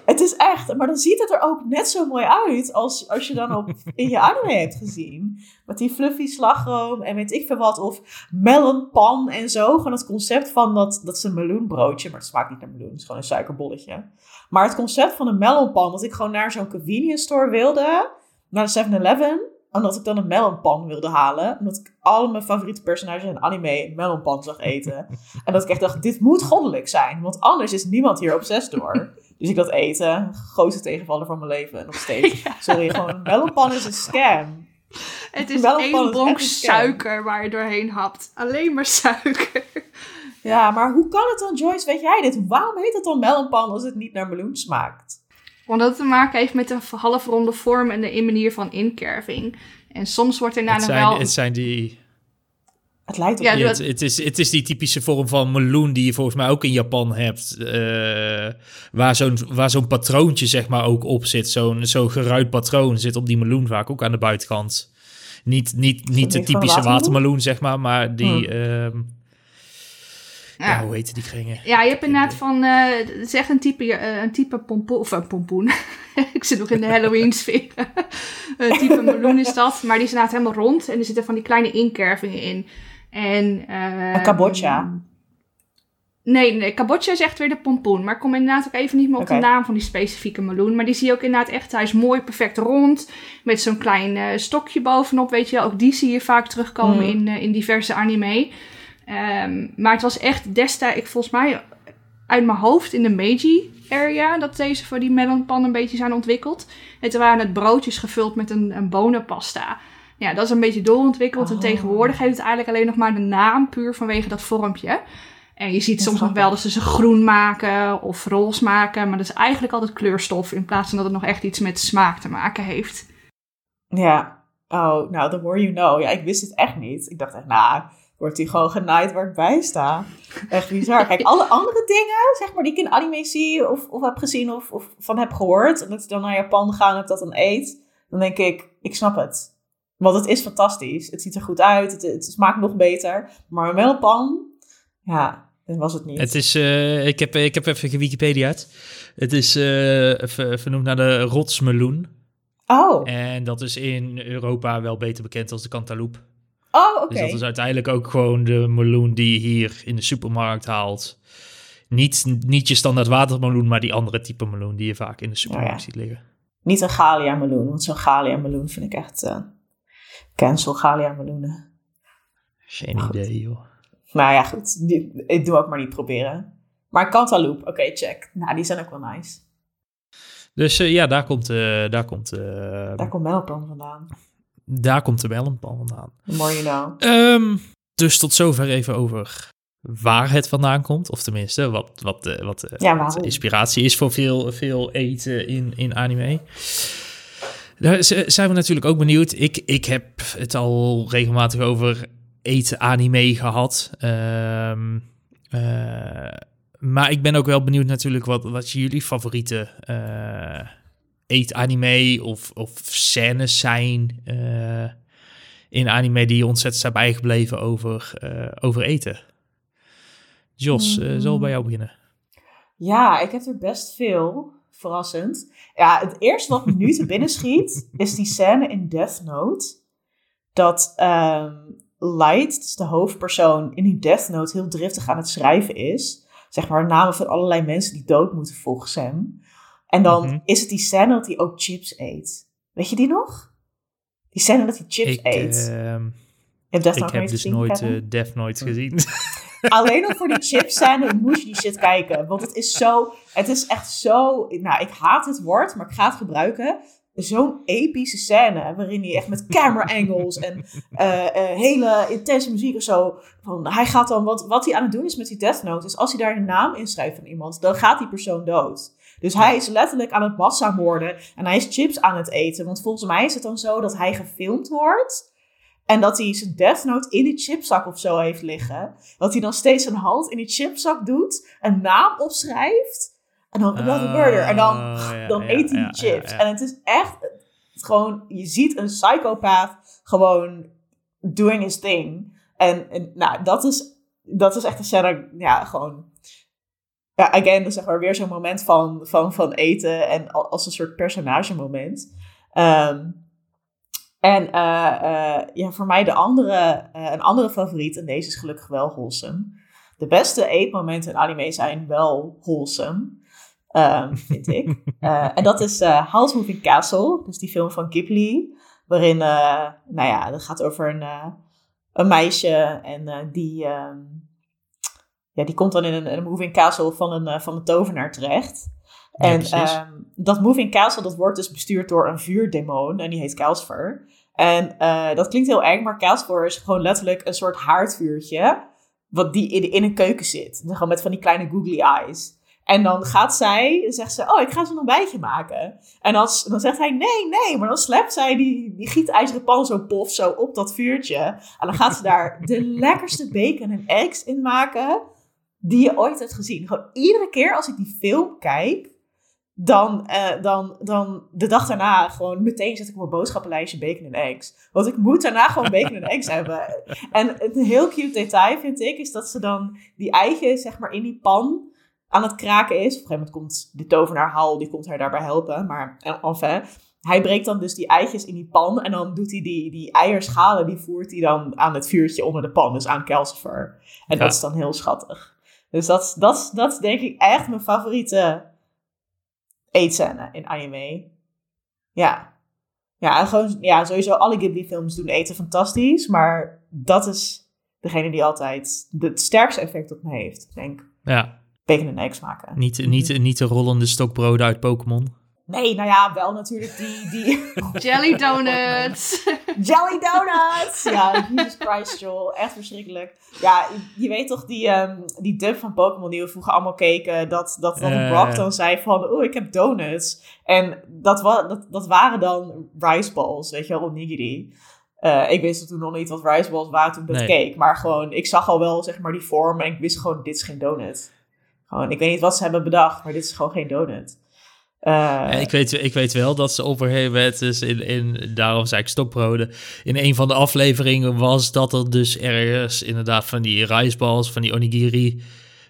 Het is echt, maar dan ziet het er ook net zo mooi uit als, als je dan op, in je anime hebt gezien. Met die fluffy slagroom en weet ik veel wat. Of melonpan en zo. Gewoon het concept van dat, dat is een meloenbroodje. Maar het smaakt niet naar meloen, het is gewoon een suikerbolletje. Maar het concept van een melonpan, dat ik gewoon naar zo'n convenience store wilde. Naar de 7-Eleven. Omdat ik dan een melonpan wilde halen. Omdat ik al mijn favoriete personages in anime een melonpan zag eten. En dat ik echt dacht, dit moet goddelijk zijn. Want anders is niemand hier obsessief door. Dus ik dat eten, grootste tegenvaller van mijn leven nog steeds. Sorry, gewoon melonpan is een scam. Het is Melonpan één een scam. suiker waar je doorheen hapt. Alleen maar suiker. Ja, maar hoe kan het dan, Joyce? Weet jij dit? Waarom heet het dan melonpan als het niet naar meloen smaakt? Omdat het te maken heeft met de halfronde vorm en de manier van inkerving. En soms wordt er Het nou zijn, wel... het zijn die... Het lijkt op Ja, het, het, is, het is die typische vorm van meloen die je volgens mij ook in Japan hebt. eh, waar zo'n waar zo'n patroontje zeg maar ook op zit. Zo'n zo'n geruit patroon zit op die meloen vaak ook aan de buitenkant. Niet, niet, niet de typische watermeloen? zeg maar, maar die... Hmm. ehm, ja. ja. hoe heet die kringen? Ja, je hebt inderdaad van, eh, het is echt een type, eh, een type pompoen, of een pompoen. ik zit nog in de Halloween-sfeer. een type meloen is dat, maar die is inderdaad helemaal rond en er zitten van die kleine inkervingen in. En, Een kabocha. Nee, nee, kabocha is echt weer de pompoen. Maar ik kom inderdaad ook even niet meer op de naam van die specifieke meloen. Maar die zie je ook inderdaad echt. Hij is mooi, perfect rond. Met zo'n klein eh, stokje bovenop, weet je wel. Ook die zie je vaak terugkomen Mm. in, eh, in diverse anime. Ehm, maar het was echt destijds, ik volgens mij uit mijn hoofd in de Meiji area... dat deze voor die melonpan een beetje zijn ontwikkeld. En toen waren het broodjes gevuld met een, een bonenpasta. Ja, dat is een beetje doorontwikkeld. En Oh. tegenwoordig heeft het eigenlijk alleen nog maar de naam... puur vanwege dat vormpje. En je ziet soms nog wel dat ze ze groen maken of roze maken. Maar dat is eigenlijk altijd kleurstof. In plaats van dat het nog echt iets met smaak te maken heeft. Ja. Oh, nou, the more you know. Ja, ik wist het echt niet. Ik dacht echt, nou, wordt hij gewoon genaaid waar ik bij sta. Echt bizar. Kijk, alle andere dingen, zeg maar, die ik in anime zie of, of heb gezien of, of van heb gehoord. En dat ik dan naar Japan ga en dat dan eet. Dan denk ik, ik snap het. Want het is fantastisch. Het ziet er goed uit. Het, het smaakt nog beter. Maar een melkpan, ja, dat was het niet. Het is, eh, ik, heb, ik heb even gewikipedia's. Het is eh, ver- vernoemd naar de rotsmeloen. Oh, En dat is in Europa wel beter bekend als de cantaloupe. Oh, oké. Dus dat is uiteindelijk ook gewoon de meloen die je hier in de supermarkt haalt. Niet, niet je standaard watermeloen, maar die andere type meloen die je vaak in de supermarkt Oh ja. ziet liggen. Niet een Galia meloen, want zo'n Galia meloen vind ik echt... eh, cancel Galia meloenen. Geen Goed. idee, joh. Nou ja, goed. Die, ik doe ook maar niet proberen. Maar Cantaloupe, oké, check. Nou, die zijn ook wel nice. Dus eh, ja, daar komt, eh, daar, komt, eh, Daar komt vandaan. daar komt de melonpan vandaan. The more you know. Ehm, dus tot zover even over waar het vandaan komt. Of tenminste, wat, wat, de, wat, Ja, wat inspiratie is voor veel, veel eten in, in anime. Daar zijn we natuurlijk ook benieuwd. Ik, ik heb het al regelmatig over eten anime gehad. Ehm, eh, maar ik ben ook wel benieuwd natuurlijk wat, wat jullie favoriete eh eet anime of, of scènes zijn eh, in anime die ontzettend zijn bijgebleven over, over eten. Jos, zal ik bij jou beginnen? Ja, ik heb er best veel. Verrassend. Ja, het eerste wat me nu te binnen schiet, is die scène in Death Note. Dat ehm, Light, dus de hoofdpersoon in die Death Note, heel driftig aan het schrijven is. Zeg maar namen van allerlei mensen die dood moeten volgens hem. En dan Mhm. is het die scène dat hij ook chips eet. Weet je die nog? Die scène dat hij chips Ik, eet. ehm, Death ik heb dus nooit eh Death Note gezien. Alleen al voor die chipscène moest je die shit kijken. Want het is zo... Het is echt zo... Nou, ik haat het woord, maar ik ga het gebruiken. Zo'n epische scène, waarin hij echt met camera angles en eh, eh, hele intense muziek of zo. Van, hij gaat dan, wat, wat hij aan het doen is met die Death Note, is als hij daar een naam inschrijft van iemand, dan gaat die persoon dood. Dus hij is letterlijk aan het massamoorden en hij is chips aan het eten. Want volgens mij is het dan zo dat hij gefilmd wordt. En dat hij zijn Death Note in die chipzak of zo heeft liggen. Dat hij dan steeds zijn hand in die chipzak doet, een naam opschrijft. En dan another murder. En dan, dan ja, eet hij ja, die chips. ja. En het is echt het gewoon, je ziet een psychopath gewoon doing his thing. En, en nou, dat is, dat is echt een scène, ja, gewoon. Ja, again, zeg maar weer zo'n moment van, van, van eten en al- als een soort personagemoment. Ehm en eh, eh, ja, voor mij de andere, eh, een andere favoriet, en deze is gelukkig wel wholesome. De beste eetmomenten in anime zijn wel wholesome, ehm, vind ik. En dat is House Moving Castle, dus die film van Ghibli. Waarin, eh, nou ja, dat gaat over een, een meisje en die, ehm, ja, die komt dan in een, een moving castle van een, van een tovenaar terecht. Ja, En ehm, dat moving castle, dat wordt dus bestuurd door een vuurdemon en die heet Calcifer. En eh, dat klinkt heel eng, maar Calcifer is gewoon letterlijk een soort haardvuurtje, wat die in, in een keuken zit. Gewoon met van die kleine googly eyes. En dan gaat zij, zegt ze, oh, ik ga zo'n ontbijtje maken. En dan, dan zegt hij, nee, nee. Maar dan slept zij die, die gietijzeren pan zo pof zo op dat vuurtje. En dan gaat ze daar de lekkerste bacon en eggs in maken die je ooit hebt gezien. Gewoon iedere keer als ik die film kijk, dan, eh, dan, dan de dag daarna gewoon meteen zet ik op mijn boodschappenlijstje bacon en eggs. Want ik moet daarna gewoon bacon en eggs hebben. En een heel cute detail vind ik, is dat ze dan die eitjes zeg maar in die pan aan het kraken is. Op een gegeven moment komt de tovenaar Hal, die komt haar daarbij helpen. Maar en- enfin, hij breekt dan dus die eitjes in die pan. En dan doet hij die, die eierschalen, die voert hij dan aan het vuurtje onder de pan. Dus aan Calcifer. En Ja. dat is dan heel schattig. Dus dat, dat, dat is denk ik echt mijn favoriete eetscène in anime. Ja. Ja, gewoon, ja, sowieso alle Ghibli-films doen eten fantastisch. Maar dat is degene die altijd het sterkste effect op me heeft. Ik denk, Ja, bacon en eggs maken. niet, niet, niet de rollende stokbroden uit Pokémon. Nee, nou ja, wel natuurlijk die... die Jelly donuts. Jelly donuts! Ja, Jesus Christ, Joel. Echt verschrikkelijk. Ja, je, je weet toch die, ehm, die dub van Pokémon die we vroeger allemaal keken, dat, dat dan Eh. Brock dan zei van, oh, ik heb donuts. En dat, wa dat, dat waren dan rice balls, weet je wel, onigiri. Eh, ik wist toen nog niet wat rice balls waren toen ik dat Nee. keek. Maar gewoon, ik zag al wel, zeg maar, die vorm en ik wist gewoon, dit is geen donut. Gewoon, ik weet niet wat ze hebben bedacht, maar dit is gewoon geen donut. Eh, ik, weet, ik weet wel dat ze op een dus in, in, daarom zei ik stokbroden, in een van de afleveringen was dat er dus ergens inderdaad van die riceballs, van die onigiri,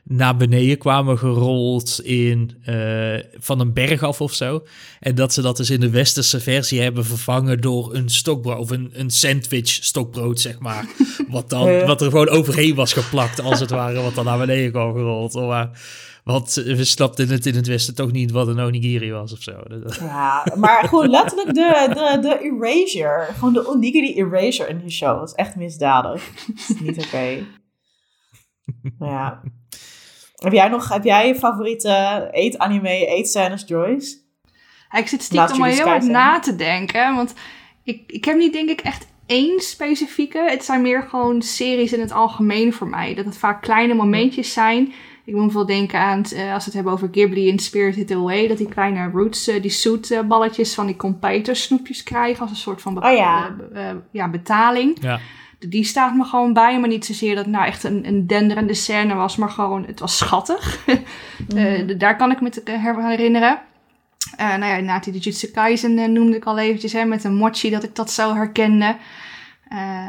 naar beneden kwamen gerold in, eh, van een berg af of zo. En dat ze dat dus in de westerse versie hebben vervangen door een stokbrood of een, een sandwich stokbrood, zeg maar. Wat, dan, wat er gewoon overheen was geplakt, als het ware, wat dan naar beneden kwam gerold. Maar, want we snapten het in het westen toch niet wat een onigiri was of zo. Ja, maar gewoon letterlijk de, de, de erasure. Gewoon de onigiri erasure in die show. Dat is echt misdadig. Dat is niet oké. Ja. Heb jij nog, heb jij je favoriete eet-anime, eetscènes, Joyce? ik zit stiekem maar heel hard na te denken, want ik, ik heb niet denk ik echt één specifieke. Het zijn meer gewoon series in het algemeen voor mij. Dat het vaak kleine momentjes zijn. Ik moet veel denken aan, uh, als we het hebben over Ghibli in Spirited Away, dat die kleine roots, uh, die zoet balletjes van die competers snoepjes krijgen als een soort van oh, ja. ja, betaling. Ja die staat me gewoon bij. Maar niet zozeer dat het nou echt een, een denderende scène was, maar gewoon, het was schattig. mm. daar kan ik me herinneren. Uh, nou ja, Nati de Jutsu Kaisen uh, noemde ik al eventjes, hè, met een mochi, dat ik dat zo herkende.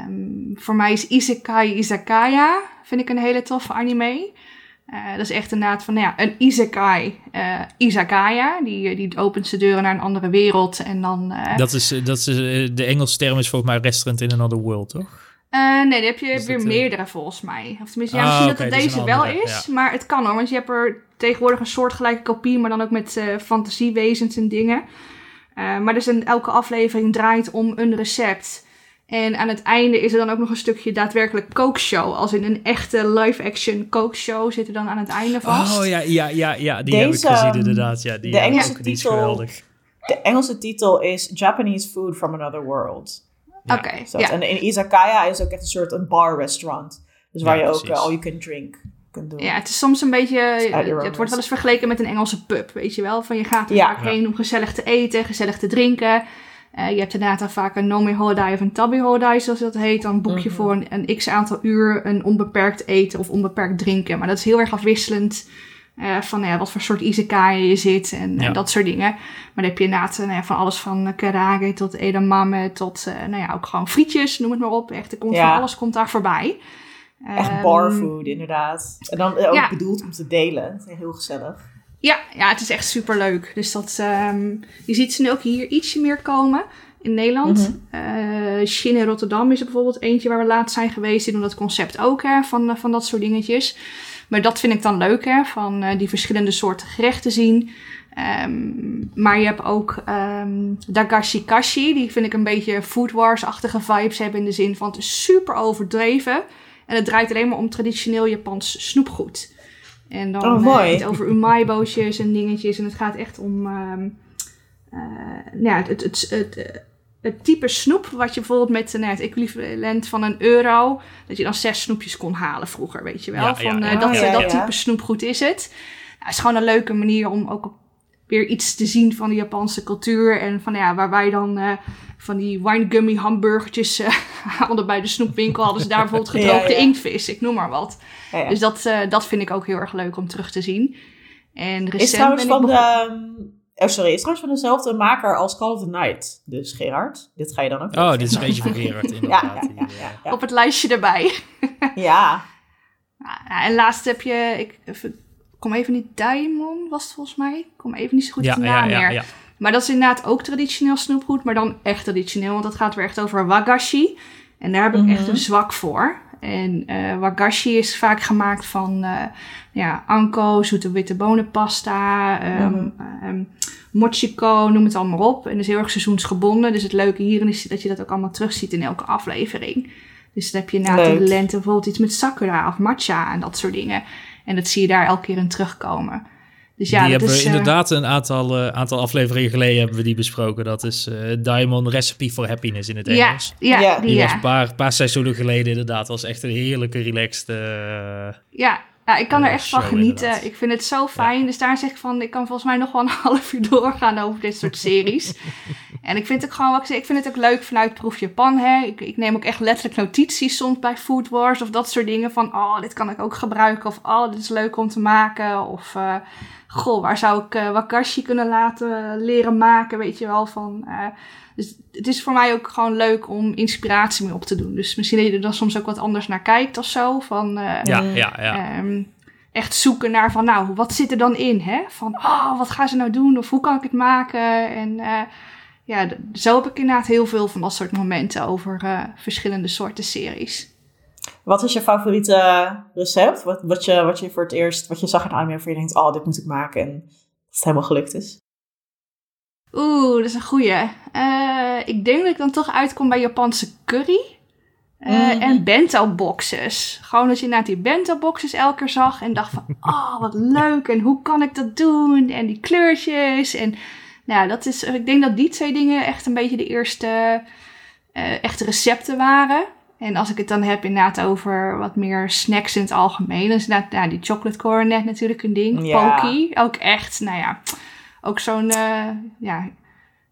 Um, voor mij is Isekai Izakaya, vind ik een hele toffe anime. Uh, dat is echt inderdaad van, nou ja, een isekai, uh, izakaya. Die, die opent zijn deuren naar een andere wereld en dan... Uh, dat is, dat is, de Engelse term is volgens mij restaurant in another world, toch? Uh, nee, die heb je weer eh, meerdere volgens mij. Of tenminste, ja, ah, misschien dat het deze wel is. Maar het kan hoor, want je hebt er tegenwoordig een soortgelijke kopie, maar dan ook met uh, fantasiewezens en dingen. Uh, maar dus een, elke aflevering draait om een recept. En aan het einde is er dan ook nog een stukje daadwerkelijk kookshow. Als in een echte live-action kookshow zit er dan aan het einde vast. Oh ja, ja, ja, ja die heb ik gezien ehm, inderdaad. Ja, die de Engelse ook, titel, geweldig. De Engelse titel is Japanese Food from Another World. Oké. ja. En in Izakaya is ook echt een soort een bar-restaurant. Dus waar je ook uh, all you can drink kunt doen. Ja, het is soms een beetje... Het wordt wel eens vergeleken met een Engelse pub, weet je wel. Van je gaat er vaak heen om gezellig te eten, gezellig te drinken. Uh, je hebt inderdaad dan vaak een Nomi Holiday of een Tabby Holiday, zoals dat heet. Dan boek je mhm. voor een, een x aantal uur een onbeperkt eten of onbeperkt drinken. Maar dat is heel erg afwisselend uh, van nou ja, wat voor soort isekai je zit en, en, dat soort dingen. Maar dan heb je inderdaad nou ja, van alles van karage tot edamame tot uh, nou ja, ook gewoon frietjes, noem het maar op. Echt, er komt van alles komt daar voorbij. Echt um, barfood, inderdaad. En dan ook ja. bedoeld om te delen. Heel gezellig. Ja, ja, het is echt super leuk. Dus dat, um, je ziet ze nu ook hier ietsje meer komen in Nederland. Mm -hmm. uh, Shin in Rotterdam is er bijvoorbeeld eentje waar we laatst zijn geweest. Die doen dat concept ook hè, van, van dat soort dingetjes. Maar dat vind ik dan leuk, hè, van uh, die verschillende soorten gerechten zien. Um, maar je hebt ook um, Dagashi Kashi. Die vind ik een beetje Food Wars-achtige vibes hebben in de zin van het is super overdreven. En het draait alleen maar om traditioneel Japans snoepgoed. En dan oh, mooi. Uh, het over umaibootjes en dingetjes. En het gaat echt om um, uh, nou ja, het, het, het, het het type snoep wat je bijvoorbeeld met nou, het equivalent van een euro, dat je dan zes snoepjes kon halen vroeger, weet je wel. Ja, van, uh, dat, dat type snoepgoed is het. Nou, het is gewoon een leuke manier om ook weer iets te zien van de Japanse cultuur. En van ja, waar wij dan uh, van die winegummy hamburgertjes uh, hadden bij de snoepwinkel, hadden ze daar bijvoorbeeld gedroogde inktvis, ik noem maar wat. Dus dat, dat vind ik ook heel erg leuk om terug te zien. En recent is trouwens van de Oh, sorry, is trouwens van dezelfde maker als Call of the Night. Dus Gerard, dit ga je dan ook Oh, dit is een beetje van Gerard inderdaad. ja, ja, Op het lijstje erbij. ja. En laatst heb je, ik even, kom even niet, Diamond was het volgens mij. Ik kom even niet zo goed ja, de naam meer. Maar dat is inderdaad ook traditioneel snoepgoed, maar dan echt traditioneel. Want dat gaat weer echt over wagashi. En daar heb ik echt mhm. een zwak voor. En uh, wagashi is vaak gemaakt van uh, ja, anko, zoete witte bonenpasta, um, um, mochiko, noem het allemaal op. En dat is heel erg seizoensgebonden. Dus het leuke hierin is dat je dat ook allemaal terugziet in elke aflevering. Dus dan heb je na de lente bijvoorbeeld iets met sakura of matcha en dat soort dingen. En dat zie je daar elke keer in terugkomen. Dus ja, die hebben we inderdaad een aantal, uh, aantal afleveringen geleden hebben we die besproken. Dat is uh, Diamond Recipe for Happiness in het Engels. Ja, ja die, was een paar, paar seizoenen geleden inderdaad. was echt een heerlijke, relaxed... Uh, ja, ja, ik kan er echt van genieten. Ik vind het zo fijn. Dus daar zeg ik van, ik kan volgens mij nog wel een half uur doorgaan over dit soort series. en ik vind het ook gewoon, wat ik zeg, ik vind het ook leuk vanuit Proef Japan. Hè. Ik, ik neem ook echt letterlijk notities soms bij Food Wars of dat soort dingen. Van, oh, dit kan ik ook gebruiken. Of, oh, dit is leuk om te maken. Of, uh, goh, waar zou ik uh, wakashi kunnen laten leren maken, weet je wel. Van, uh, dus het is voor mij ook gewoon leuk om inspiratie mee op te doen. Dus misschien dat je er dan soms ook wat anders naar kijkt of zo. Van, uh, ja, ja, ja. Um, echt zoeken naar van, nou, wat zit er dan in? Hè? Van, oh, wat gaan ze nou doen? Of hoe kan ik het maken? En uh, ja, zo heb ik inderdaad heel veel van dat soort momenten over uh, verschillende soorten series. Wat is je favoriete recept? Wat, wat, je, wat je voor het eerst, wat je zag in anime waarvan je denkt, oh, dit moet ik maken en dat het helemaal gelukt is? Oeh, dat is een goeie. Uh, ik denk dat ik dan toch uitkom bij Japanse curry. Uh, mm. En bento boxes. Gewoon dat je na die bento boxes elke keer zag en dacht van, oh wat leuk en hoe kan ik dat doen? En die kleurtjes en nou, dat is, ik denk dat die twee dingen echt een beetje de eerste uh, echte recepten waren. En als ik het dan heb inderdaad over wat meer snacks in het algemeen, is inderdaad nou, die chocolate cornet natuurlijk een ding. Ja. Ook echt, nou ja, ook zo'n uh, ja,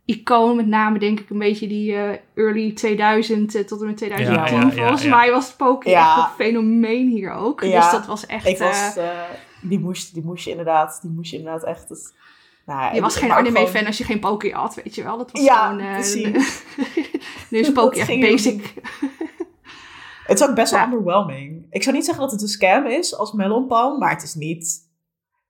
icoon, met name denk ik een beetje die uh, early 2000 uh, tot en met 2010. Ja, ja, Volgens mij was echt een fenomeen hier ook. Dus dat was echt... Ik was, die, moest, die moest je inderdaad, die moest je inderdaad echt... Het, nou, je was geen anime-fan gewoon... als je geen Poki had, weet je wel. Dat was ja, gewoon... precies. nu is Poki echt basic. het is ook best wel underwhelming. Ik zou niet zeggen dat het een scam is als melonpan, maar het is niet...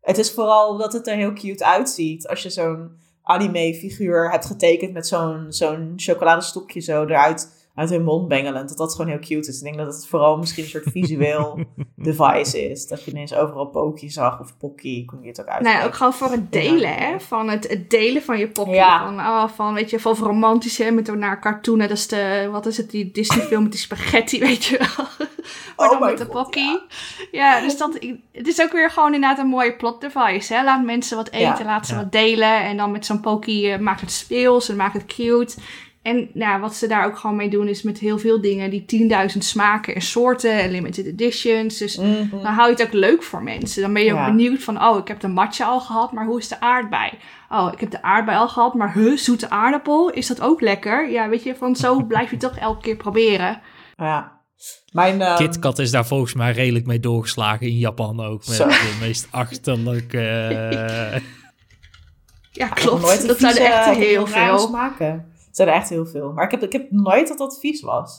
Het is vooral dat het er heel cute uitziet. Als je zo'n anime-figuur hebt getekend met zo'n zo'n chocoladestokje zo eruit uit hun mond bengelend. Dat dat gewoon heel cute is. Ik denk dat het vooral misschien een soort visueel device is. Dat je ineens overal Poki zag of Pocky, kon je het ook uit. Nou ja, ook gewoon voor het delen, hè. Van het, het delen van je Pocky. Ja. Van, oh, van, weet je, van romantisch, hè, met naar cartoonen. Dat is de, wat is het, die Disney film met die spaghetti, weet je wel. maar oh dan met de Pocky. Ja. ja. dus dat, het is ook weer gewoon inderdaad een mooie plot device, hè. Laat mensen wat eten, ja. laat ze wat delen. En dan met zo'n Pocky uh, maakt het speels en maakt het cute. En nou, wat ze daar ook gewoon mee doen is met heel veel dingen die 10.000 smaken en soorten en limited editions. Dus mm dan hou je het ook leuk voor mensen. Dan ben je ook benieuwd van, oh, ik heb de matcha al gehad, maar hoe is de aardbei? Oh, ik heb de aardbei al gehad, maar huh, zoete aardappel, is dat ook lekker? Ja, weet je, van zo blijf je toch elke keer proberen. Ja. Mijn, uh... KitKat is daar volgens mij redelijk mee doorgeslagen in Japan ook. Met de meest achterlijke... Uh... Ja, klopt. Dat zijn er echt heel veel. Maken. Het zijn er echt heel veel. Maar ik heb, ik heb nooit dat dat vies was.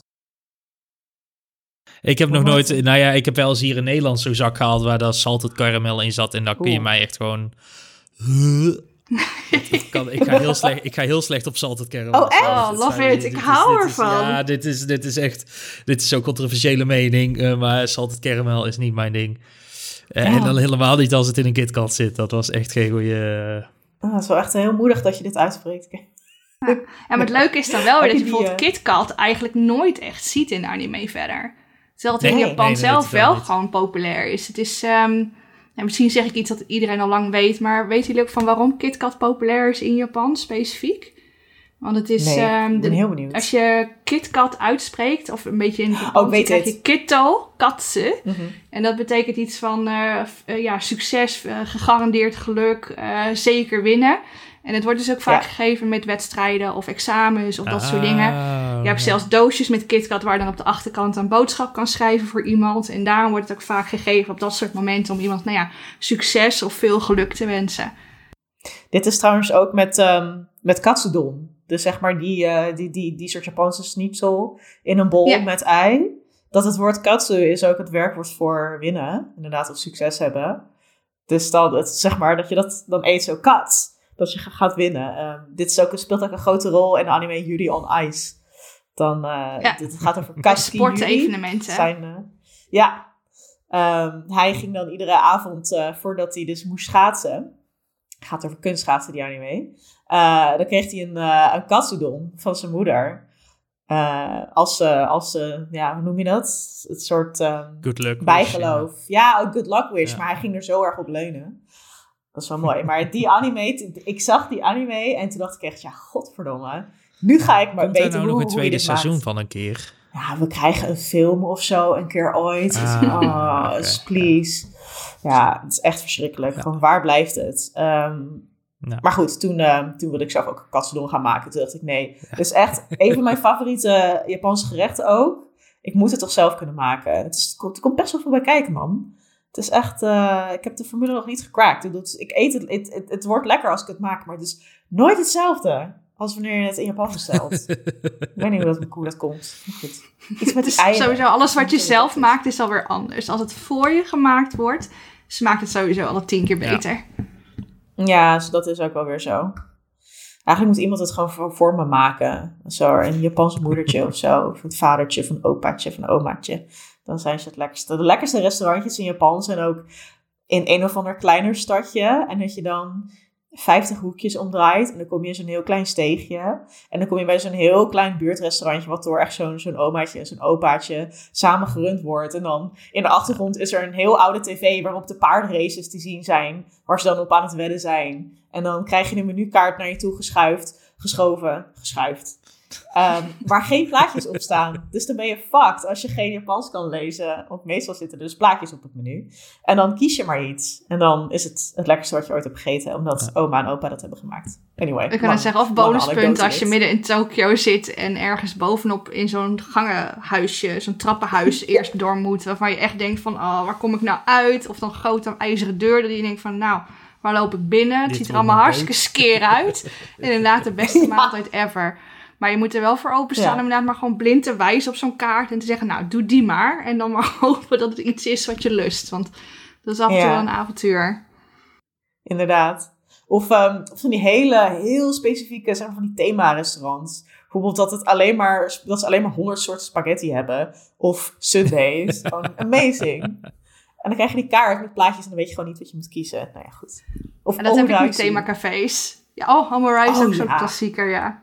Ik heb nog nooit, nou ja, ik heb wel eens hier in Nederland zo'n zak gehaald waar dat salted karamel in zat. En dan kun je mij echt gewoon. kan, ik, ga heel slecht, ik ga heel slecht op salted caramel. Oh, echt? Oh, love it. ik hou ervan. ja, dit is, dit is echt... Dit is zo'n controversiële mening, uh, maar salted caramel is niet mijn ding. Uh, En dan helemaal niet als het in een KitKat zit. Dat was echt geen goede... Uh... Oh, het is wel echt heel moedig dat je dit uitspreekt. Ja. maar het leuke is dan wel weer dat je bijvoorbeeld uh... KitKat eigenlijk nooit echt ziet in anime verder. Terwijl het in Japan zelf wel, gewoon populair is. Het is, um, misschien zeg ik iets dat iedereen al lang weet, maar weet jullie ook van waarom KitKat populair is in Japan specifiek? Want het is, nee, um, ben heel benieuwd. als je KitKat uitspreekt, of een beetje in Japan, oh, weet krijg je Kitto, katse. Mm -hmm. En dat betekent iets van uh, uh, ja, succes, uh, gegarandeerd geluk, zeker winnen. En het wordt dus ook vaak gegeven met wedstrijden of examens of dat soort dingen. Ah, je hebt zelfs doosjes met KitKat waar dan op de achterkant een boodschap kan schrijven voor iemand. En daarom wordt het ook vaak gegeven op dat soort momenten om iemand, nou ja, succes of veel geluk te wensen. Dit is trouwens ook met, um, met katsudon. Dus zeg maar die, uh, die, die, die soort Japanse schnitzel in een bol met ei. Dat het woord katsu is ook het werkwoord voor winnen. Inderdaad, of succes hebben. Dus dan, het, zeg maar, dat je dat dan eet zo kat dat je gaat winnen. Um, dit is ook, speelt ook een grote rol in de anime Yuri on Ice. Dan, uh, ja. dit gaat over Kaski Sportevenementen. Zijn, uh, ja. Um, hij ging dan iedere avond, uh, voordat hij dus moest schaatsen, gaat over kunstschaatsen die anime, dan kreeg hij een, een katsudon van zijn moeder. als, als ja, hoe noem je dat? Het soort um, good luck bijgeloof. Wish, ja, ja good luck wish. Ja. Maar hij ging er zo erg op leunen. Dat is wel mooi. Maar die anime, ik zag die anime en toen dacht ik echt, ja, godverdomme. Nu ga ik maar Komt weten nou hoe, nog een tweede seizoen maakt. van een keer? Ja, we krijgen een film of zo een keer ooit. Ah, oh, okay. please. Ja, het is echt verschrikkelijk. Ja. Van waar blijft het? Um, ja. Maar goed, toen, uh, toen wilde ik zelf ook een katsudon gaan maken. Toen dacht ik, nee. Ja. Dus echt een van mijn favoriete Japanse gerechten ook. Ik moet het toch zelf kunnen maken. Het, is, het komt best wel veel bij kijken, man. Het is echt, uh, ik heb de formule nog niet gecrackt. Dus ik eet het, het, het, het, wordt lekker als ik het maak, maar het is nooit hetzelfde als wanneer je het in Japan bestelt. ik weet niet hoe dat, hoe dat komt. Goed. Iets met dus eieren. Sowieso, alles wat je zelf maakt is alweer anders. Als het voor je gemaakt wordt, smaakt het sowieso al tien keer beter. Ja, dus dat is ook wel weer zo. Eigenlijk moet iemand het gewoon voor, voor me maken. Zo, een Japans moedertje of zo. Of het vadertje of een opaatje of een omaatje. Dan zijn ze het lekkerste. De lekkerste restaurantjes in Japan zijn ook in een of ander kleiner stadje. En dat je dan 50 hoekjes omdraait. En dan kom je in zo'n heel klein steegje. En dan kom je bij zo'n heel klein buurtrestaurantje. Wat door echt zo'n zo'n omaatje en zo'n opaatje samen gerund wordt. En dan in de achtergrond is er een heel oude tv waarop de paardenraces te zien zijn. Waar ze dan op aan het wedden zijn. En dan krijg je een menukaart naar je toe geschuift, geschoven, geschuift. Ehm, waar geen plaatjes op staan. Dus dan ben je fucked als je geen Japans kan lezen. Want meestal zitten er dus plaatjes op het menu. En dan kies je maar iets. En dan is het het lekkerste wat je ooit hebt gegeten. Omdat oma en opa dat hebben gemaakt. Anyway. Ik kan lang- zeggen, of bonuspunt als je midden in Tokio zit en ergens bovenop in zo'n gangenhuisje, zo'n trappenhuis eerst door moet. Waarvan je echt denkt van, oh, waar kom ik nou uit? Of dan grote ijzeren deur, dat je denkt van, nou, waar loop ik binnen? Het Dit ziet er allemaal hartstikke skeer uit. Inderdaad, de beste maaltijd ever. Maar je moet er wel voor openstaan Ja. om inderdaad maar gewoon blind te wijzen op zo'n kaart. En te zeggen, nou, doe die maar. En dan maar hopen dat het iets is wat je lust. Want dat is af en toe wel een avontuur. Inderdaad. Of, ehm, van die hele, heel specifieke, zeg maar van die thema-restaurants. Bijvoorbeeld dat, het alleen maar, dat ze alleen maar honderd soorten spaghetti hebben. Of Sundays. Gewoon amazing. En dan krijg je die kaart met plaatjes en dan weet je gewoon niet wat je moet kiezen. Nou ja, goed. Of En dat heb ik met themacafés. Ja, oh, Homo Rise is Oh, ook zo'n ja. klassieker, ja.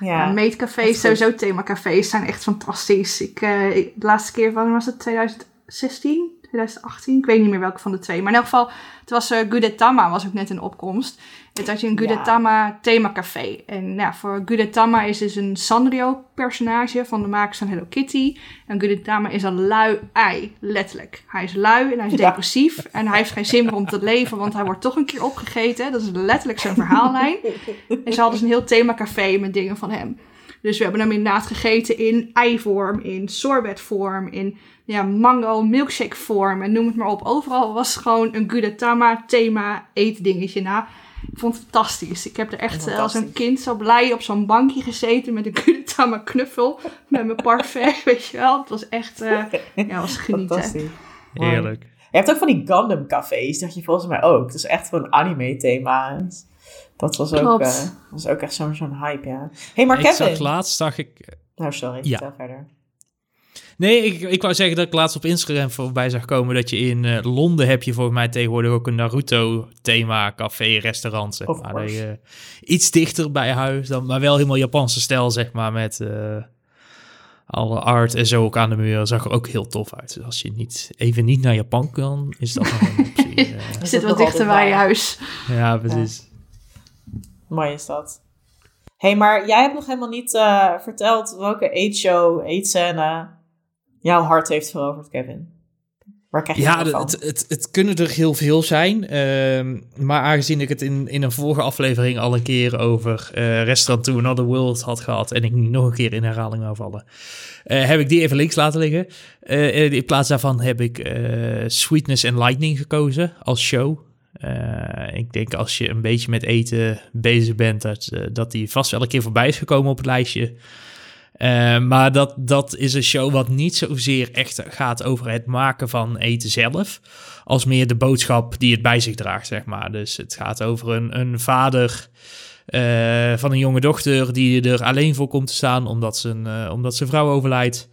Ja. Dat meetcafés, sowieso themacafés zijn echt fantastisch. Ik, eh, ik- de laatste keer, wanneer was het? 2016? 2018? Ik weet niet meer welke van de twee. Maar in elk geval, het was eh Gudetama, was ook net in opkomst. Toen had je een Ja. Gudetama themacafé. En nou, voor Gudetama is dus een Sanrio-personage van de makers van Hello Kitty. En Gudetama is een lui ei, letterlijk. Hij is lui en hij is Ja. depressief. En hij heeft geen zin meer om te leven, want hij wordt toch een keer opgegeten. Dat is letterlijk zijn verhaallijn. En ze hadden dus een heel themacafé met dingen van hem. Dus we hebben hem inderdaad gegeten in eivorm, in sorbetvorm, in ja, mango milkshake vorm en noem het maar op. Overal was het gewoon een Gudetama thema eetdingetje. Nou, ik vond het fantastisch. Ik heb er echt eh, als een kind zo blij op zo'n bankje gezeten met een Gudetama knuffel met mijn parfait, weet je wel. Het was echt, eh, ja, was genieten. Fantastisch. Heerlijk. Je hebt ook van die Gundam cafés, dat je volgens mij ook. Dat is echt gewoon anime thema. En Dat was ook, eh, was ook echt zo'n zo'n hype, ja. hey, maar ik Kevin. zag laatst, zag ik... Nou, sorry, Ja. vertel verder. Nee, ik, ik wou zeggen dat ik laatst op Instagram voorbij zag komen dat je in eh, Londen heb je volgens mij tegenwoordig ook een Naruto thema café restaurant, zeg maar. Dat iets dichter bij huis, dan, maar wel helemaal Japanse stijl, zeg maar, met eh, alle art en zo ook aan de muur. Zag er ook heel tof uit. Dus als je niet, even niet naar Japan kan, is dat nog een optie. eh. Je Is zit wat dichter bij je huis. ja, precies. Mooi is dat. hey, maar jij hebt nog helemaal niet eh, verteld welke eetshow, eetscène jouw hart heeft veroverd, Kevin. Waar krijg je Ja, het het, het, het kunnen er heel veel zijn. ehm, maar aangezien ik het in, in een vorige aflevering al een keer over eh, Restaurant to Another World had gehad... en ik nog een keer in herhaling wou vallen... eh, heb ik die even links laten liggen. Eh, in plaats daarvan heb ik Sweetness and Lightning gekozen als show. Ik denk als je een beetje met eten bezig bent... dat, dat die vast wel een keer voorbij is gekomen op het lijstje... Eh, maar dat, dat is een show wat niet zozeer echt gaat over het maken van eten zelf, als meer de boodschap die het bij zich draagt, zeg maar. Dus het gaat over een, een vader eh, van een jonge dochter die er alleen voor komt te staan omdat zijn, eh, omdat zijn vrouw overlijdt.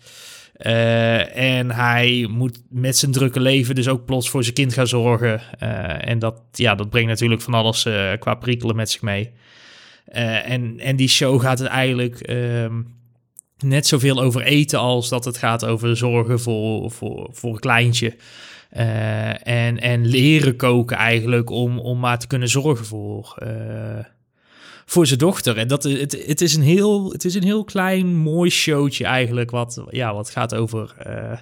En hij moet met zijn drukke leven dus ook plots voor zijn kind gaan zorgen. En dat, ja, dat brengt natuurlijk van alles qua prikkelen met zich mee. En, en die show gaat het eigenlijk ehm, net zoveel over eten als dat het gaat over zorgen voor, voor, voor een kleintje. Eh, en, en leren koken eigenlijk om, om maar te kunnen zorgen voor, eh, voor zijn dochter. En dat, het, het, is een heel, het is een heel klein, mooi showtje eigenlijk, wat, ja, wat gaat over eh,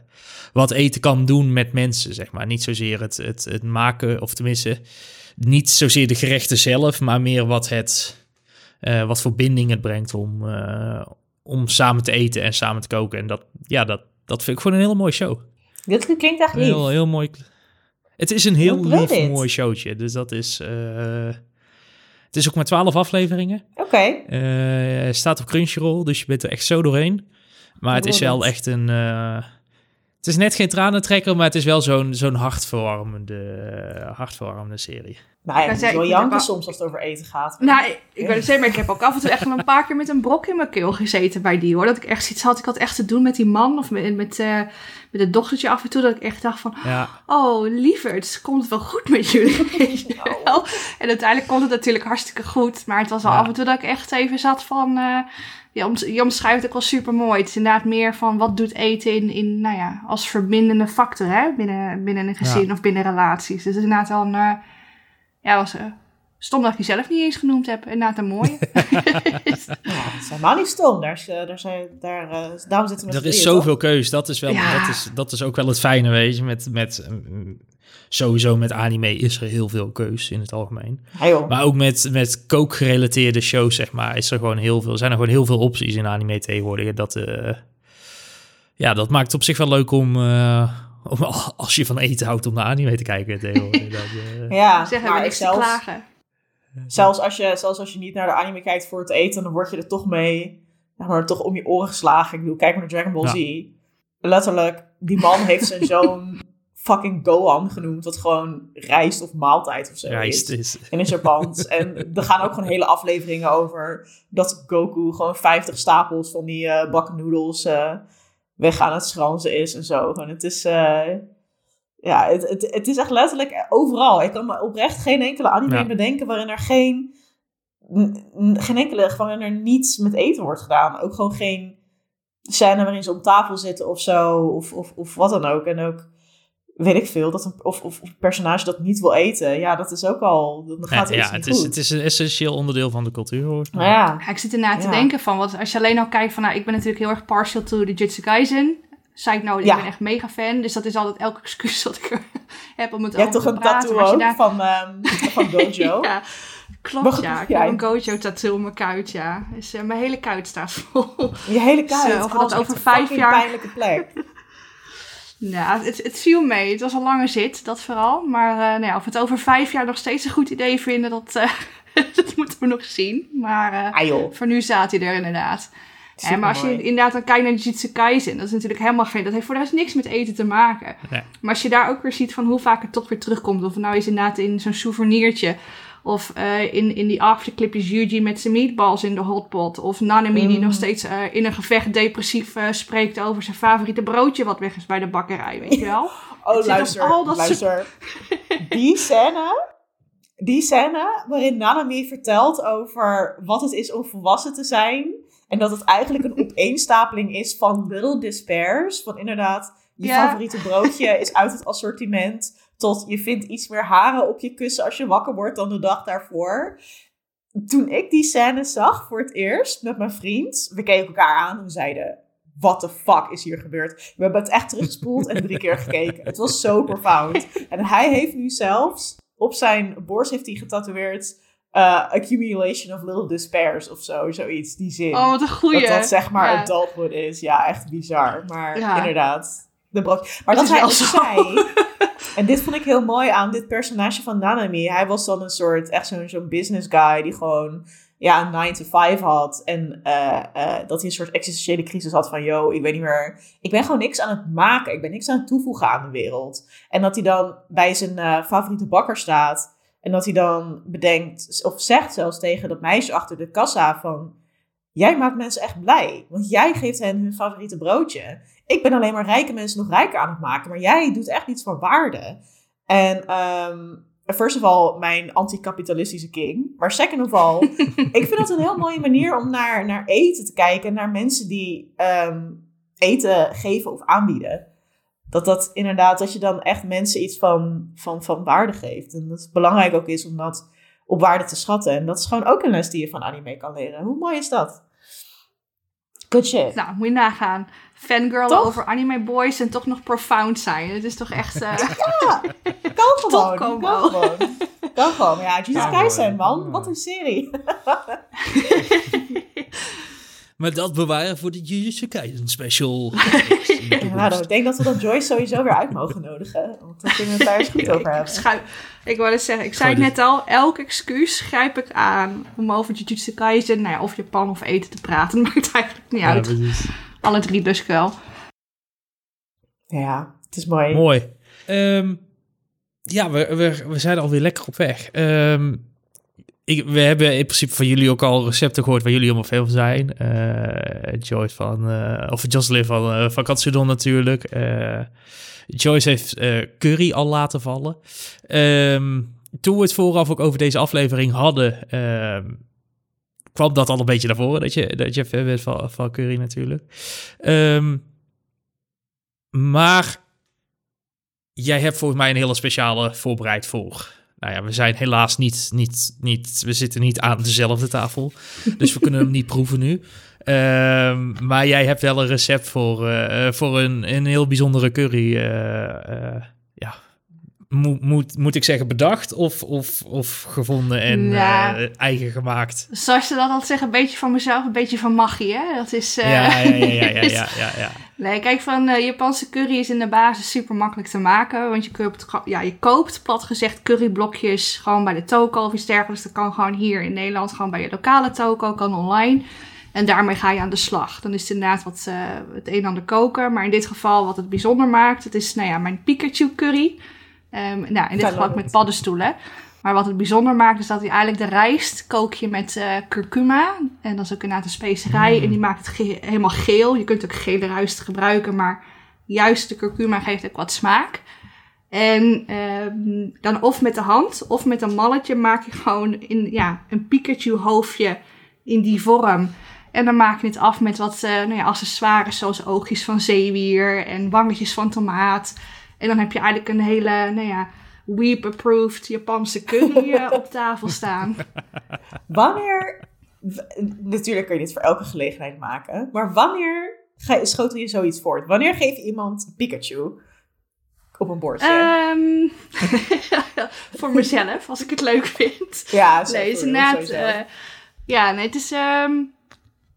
wat eten kan doen met mensen, zeg maar. Niet zozeer het, het, het maken, of tenminste, niet zozeer de gerechten zelf, maar meer wat het, wat voor binding het brengt om, om samen te eten en samen te koken. En dat, ja, dat, dat vind ik gewoon een heel mooie show. Dit klinkt echt lief. heel, heel mooi. Het is een heel lief, mooi showtje. Dus dat is. eh, het is ook maar twaalf afleveringen. Oké. Eh staat op Crunchyroll, dus je bent er echt zo doorheen. Maar het is wel echt een. eh, Het is net geen tranentrekker, maar het is wel zo'n zo'n hartverwarmende, hartverwarmende serie. Nou ja, Ik zei, moet wel janken soms als het over eten gaat. Nou, ik, ik ben het zeker, maar ik heb ook af en toe echt een paar keer met een brok in mijn keel gezeten bij die hoor. Dat ik echt zoiets had, ik had echt te doen met die man of met, met, eh, met het dochtertje af en toe. Dat ik echt dacht van, Ja, oh lieverd, komt het wel goed met jullie? Wel? En uiteindelijk komt het natuurlijk hartstikke goed. Maar het was al Ja. af en toe dat ik echt even zat van, eh, je, om, je omschrijft het ook wel super mooi. Het is inderdaad meer van, wat doet eten in, in nou ja, als verbindende factor hè? Binnen, binnen een gezin of binnen relaties. Dus het is inderdaad wel een, eh, ja, was... eh, Stom dat ik die zelf niet eens genoemd heb. Inderdaad een mooie. Ja, het is helemaal niet stom. Daar is, eh, daar zijn, daar, eh, daarom zitten we met er is zoveel keus. Dat is, wel, Ja. dat, is, dat is ook wel het fijne, weet je. Met, met, mm, sowieso met anime is er heel veel keus in het algemeen. Ja. Maar ook met, met kookgerelateerde shows, zeg maar, is er gewoon heel veel, zijn er gewoon heel veel opties in anime tegenwoordig. En Dat, eh, ja, dat maakt het op zich wel leuk om, eh, om als je van eten houdt, om naar anime te kijken tegenwoordig. Dat, eh, Ja, Zeggen maar ik te zelfs, klagen. zelfs, als je, zelfs als je niet naar de anime kijkt voor het eten, dan word je er toch mee, zeg maar, toch om je oren geslagen. Ik bedoel, kijk maar naar Dragon Ball Ja. Z. Letterlijk, die man heeft zijn zoon fucking Gohan genoemd, wat gewoon rijst of maaltijd of zo rijst is. is. in het Japans. en er gaan ook gewoon hele afleveringen over dat Goku gewoon 50 stapels van die eh bakken noedels eh, weg aan het schranzen is en zo. Gewoon, het is, eh, ja, het, het, het is echt letterlijk overal. Ik kan me oprecht geen enkele anime Ja. bedenken waarin er geen, geen enkele, waarin er niets met eten wordt gedaan. Ook gewoon geen scène waarin ze om tafel zitten of zo, of, of, of wat dan ook. En ook, weet ik veel, dat een, of, of, of een personage dat niet wil eten. Ja, dat is ook al, dan gaat ja, iets het niet is, goed. het is een essentieel onderdeel van de cultuur, hoor. Ja, Ja, ik zit erna te Ja. denken van, wat, als je alleen al kijkt van, nou, ik ben natuurlijk heel erg partial to the Jujutsu Kaisen. Zei ik nou, ik Ja. ben echt mega fan. Dus dat is altijd elke excuus dat ik heb om het je hebt over toch te een praten. tattoo Maar als ook je daar- van, ehm, van Gojo? Ja, klopt ja. Ik ja, heb een ik- Gojo tattoo op mijn kuit, ja. Dus eh, mijn hele kuit staat vol. Je hele kuit. Zo, of Oh, dat echt over een vijf jaar- pijnlijke plek. Ja, het, het viel mee. Het was een lange zit, dat vooral. Maar eh, nou ja, of we het over vijf jaar nog steeds een goed idee vinden, dat, eh, dat moeten we nog zien. Maar eh, Ah voor nu staat hij er inderdaad. Ja, maar als je inderdaad dan kijkt naar Jujutsu Kaisen, dat is natuurlijk helemaal geen... Dat heeft voor de rest niks met eten te maken. Nee. Maar als je daar ook weer ziet van hoe vaak het toch weer terugkomt. Of nou is inderdaad in zo'n souvenirtje. Of eh, in, in die afterclipjes Yuji met zijn meatballs in de hotpot. Of Nanami die Mm. nog steeds eh, in een gevecht depressief eh, spreekt over zijn favoriete broodje wat weg is bij de bakkerij, weet je wel? Oh, luister, al dat luister. Die scène, die scène waarin Nanami vertelt over wat het is om volwassen te zijn. En dat het eigenlijk een opeenstapeling is van little despairs. Van inderdaad, je favoriete broodje is uit het assortiment. Tot je vindt iets meer haren op je kussen als je wakker wordt dan de dag daarvoor. Toen ik die scène zag voor het eerst met mijn vriend. We keken elkaar aan en we zeiden... What the fuck is hier gebeurd? We hebben het echt teruggespoeld en drie keer gekeken. Het was zo profound. En hij heeft nu zelfs op zijn borst heeft hij getatoeëerd... uh, accumulation of little despairs of zo, zoiets, die zin. Oh, wat een goeie. dat dat zeg maar Ja. adulthood is. Ja, echt bizar. Maar Ja. inderdaad, de brood. Maar dat is hij zei... En dit vond ik heel mooi aan dit personage van Nanami. Hij was dan een soort, echt zo'n zo'n business guy die gewoon ja, een 9 to 5 had. En eh, eh, dat hij een soort existentiële crisis had van, yo, ik weet niet meer... Ik ben gewoon niks aan het maken. Ik ben niks aan het toevoegen aan de wereld. En dat hij dan bij zijn eh, favoriete bakker staat. En dat hij dan bedenkt, of zegt zelfs tegen dat meisje achter de kassa van... Jij maakt mensen echt blij, want jij geeft hen hun favoriete broodje. Ik ben alleen maar rijke mensen nog rijker aan het maken, maar jij doet echt iets van waarde. En ehm, first of all, mijn anticapitalistische king. Maar second of all, ik vind dat een heel mooie manier om naar, naar eten te kijken. Naar mensen die ehm, eten geven of aanbieden. Dat dat inderdaad, dat je dan echt mensen iets van, van, van waarde geeft. En dat het belangrijk ook is om dat op waarde te schatten. En dat is gewoon ook een les die je van anime kan leren. Hoe mooi is dat? Good shit. Nou, moet je nagaan. Fangirl Toch? over anime boys en toch nog profound zijn. Het is toch echt... eh, Kan gewoon. Kan gewoon. Kan gewoon. Ja, Jesus Ja, Kaisen, mooi. man. Ja. Wat een serie. Maar dat bewaren voor de Jujutsu Kaisen special. Ja, nou, ik denk dat we dan Joyce sowieso weer uit mogen nodigen. Want dan kunnen we het daar eens goed over hebben. schuif, ik wou eens zeggen, ik zei het net al, elk excuus grijp ik aan om over Jujutsu Kaisen, nou ja, of Japan of eten te praten. Maakt eigenlijk niet uit. Alle drie dus wel. Ja, het is mooi. Mooi. Ehm, ja, we, we, we zijn alweer lekker op weg. Ehm, ik, we hebben in principe van jullie ook al recepten gehoord waar jullie allemaal veel van zijn. Eh, Joyce van, eh, of Jocelyn van, eh van natuurlijk. Joyce heeft curry al laten vallen. Ehm, toen we het vooraf ook over deze aflevering hadden, ehm, kwam dat al een beetje naar voren. Dat je, dat je fan bent van, van curry natuurlijk. Ehm, maar jij hebt volgens mij een hele speciale voorbereid voor. Nou ja, we zijn helaas niet, niet, niet, we zitten niet aan dezelfde tafel. Dus we kunnen hem niet proeven nu. Ehm, maar jij hebt wel een recept voor, eh, voor een, een heel bijzondere curry. eh, eh, ja, moet, moet, moet ik zeggen bedacht of, of, of gevonden en Ja. eh, eigen gemaakt? Zoals ze dat altijd zeggen, een beetje van mezelf, een beetje van magie, hè? Dat is... eh, Ja, ja, ja, ja, ja, ja, ja, ja. Nee, kijk, van eh, Japanse curry is in de basis super makkelijk te maken. Want je koopt, ja, je koopt plat gezegd curryblokjes gewoon bij de toko of iets dergelijks. Dat kan gewoon hier in Nederland, gewoon bij je lokale toko, kan online. En daarmee ga je aan de slag. Dan is het inderdaad wat, eh, het een en ander koken. Maar in dit geval wat het bijzonder maakt, het is nou ja, mijn Pikachu curry. Ehm, nou, in dit geval met paddenstoelen. Maar wat het bijzonder maakt, is dat hij eigenlijk de rijst kook je met eh curcuma. En dat is ook inderdaad een specerij. En die maakt het ge- helemaal geel. Je kunt ook gele rijst gebruiken, maar juist de curcuma geeft ook wat smaak. En ehm, dan of met de hand of met een malletje maak je gewoon in, ja, een Pikachu hoofdje in die vorm. En dan maak je het af met wat eh, nou ja, accessoires zoals oogjes van zeewier en wangetjes van tomaat. En dan heb je eigenlijk een hele, nou ja, Weep-approved Japanse curry op tafel staan. Wanneer, natuurlijk kun je dit voor elke gelegenheid maken, maar wanneer ga je, schotel je zoiets voort? Wanneer geef je iemand Pikachu op een bordje? Ehm, voor mezelf, als ik het leuk vind. ja, Nee, het is voor- inderdaad... eh, ja, nee, het is ehm,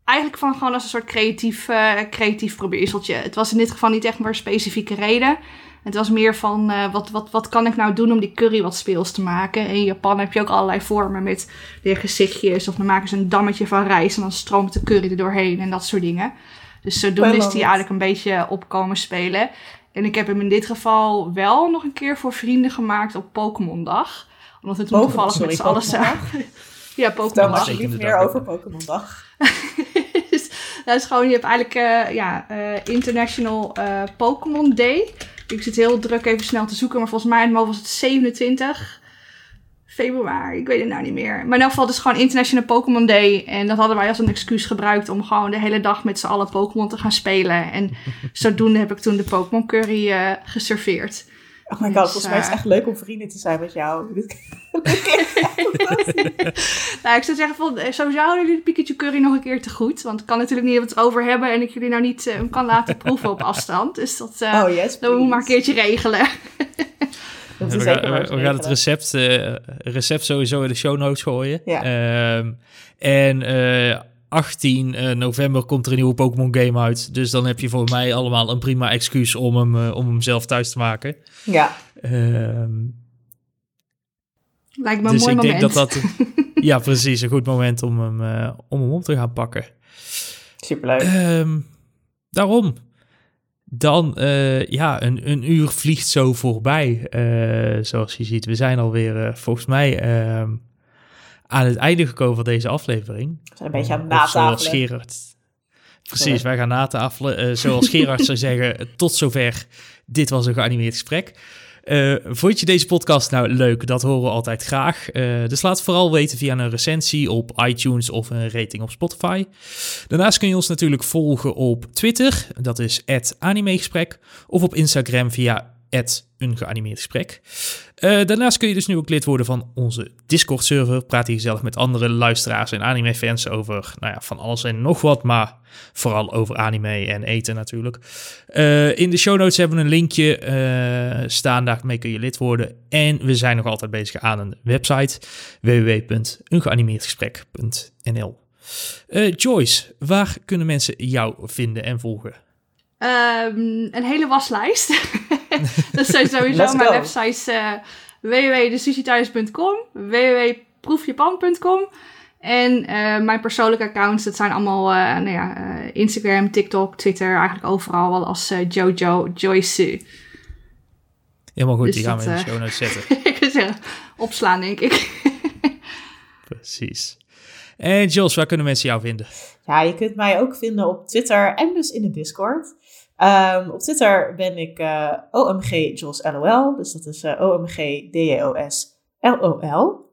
eigenlijk van gewoon als een soort creatief, eh, creatief probeerseltje. Het was in dit geval niet echt maar een specifieke reden. Het was meer van, eh, wat, wat, wat kan ik nou doen om die curry wat speels te maken? In Japan heb je ook allerlei vormen met de gezichtjes. Of dan maken ze een dammetje van rijst en dan stroomt de curry er doorheen en dat soort dingen. Dus zodoende is die eigenlijk een beetje opkomen spelen. En ik heb hem in dit geval wel nog een keer voor vrienden gemaakt op Pokémon-dag. Omdat we toen Pokémon- toevallig sorry, met z'n allen Pokémon-dag? zagen. Ja, Pokémon-dag. Zeker meer dag, over ja. Pokémon Dag. Dus dat is gewoon, je hebt eigenlijk eh, ja, eh, International eh, Pokémon Day. Ik zit heel druk even snel te zoeken, maar volgens mij was het 27 februari. Ik weet het nou niet meer. Maar in elk geval, het is gewoon International Pokémon Day. En dat hadden wij als een excuus gebruikt om gewoon de hele dag met z'n allen Pokémon te gaan spelen. En zodoende heb ik toen de Pokémon Curry eh, geserveerd. Oh my god, Dus, volgens mij is het eh, echt leuk om vrienden te zijn met jou. Dit- Nou, ik zou zeggen, van, eh, sowieso houden jullie de Pikachu Curry nog een keer te goed. Want het kan natuurlijk niet het over hebben en ik jullie nou niet hem kan laten proeven op afstand. Dus dat, eh oh yes, dat moeten we maar een keertje regelen. Dat We is gaan, we gaan het recept, eh, recept sowieso in de show notes gooien. Ja. Ehm, en eh, 18 eh, november komt er een nieuwe Pokémon game uit. Dus dan heb je voor mij allemaal een prima excuus om hem, eh, om hem zelf thuis te maken. Ja, Ehm, Lijkt me een dus mooi ik moment. denk dat dat... ja, precies. Een goed moment om hem, eh, om hem op te gaan pakken. superleuk. Ehm, daarom. Dan, eh, ja, een, een uur vliegt zo voorbij, eh, zoals je ziet. We zijn alweer, volgens mij, ehm, aan het einde gekomen van deze aflevering. We zijn een beetje aan het Of zoals natafelen. Gerard... Precies, wij gaan natafelen. Eh, zoals Gerard zou zeggen, tot zover. Dit was een geanimeerd gesprek. Eh, vond je deze podcast nou leuk? Dat horen we altijd graag. Eh, dus laat vooral weten via een recensie op iTunes of een rating op Spotify. Daarnaast kun je ons natuurlijk volgen op Twitter. Dat is @animegesprek of op Instagram via een geanimeerd gesprek. Eh, daarnaast kun je dus nu ook lid worden van onze Discord-server. Praat hier gezellig met andere luisteraars en anime-fans over nou ja, van alles en nog wat, maar vooral over anime en eten natuurlijk. Eh, in de show notes hebben we een linkje eh, staan, daarmee kun je lid worden. En we zijn nog altijd bezig aan een website, www.ungeanimeerdgesprek.nl. Joyce, waar kunnen mensen jou vinden en volgen? Ehm, een hele waslijst. dat zijn sowieso Let's mijn go. websites uh, www.desushithuis.com, www.proefjapan.com En eh, mijn persoonlijke accounts, dat zijn allemaal eh, nou ja, eh, Instagram, TikTok, Twitter, eigenlijk overal wel als eh, Jojo Joyce. Helemaal goed, Dus die gaan we in de eh, show notes zetten. ik zeggen, opslaan denk ik. Precies. En Jos, waar kunnen mensen jou vinden? Ja, je kunt mij ook vinden op Twitter en dus in de Discord. Ehm, op Twitter ben ik eh OMG Jos LOL. Dus dat is eh, OMG DJOS LOL.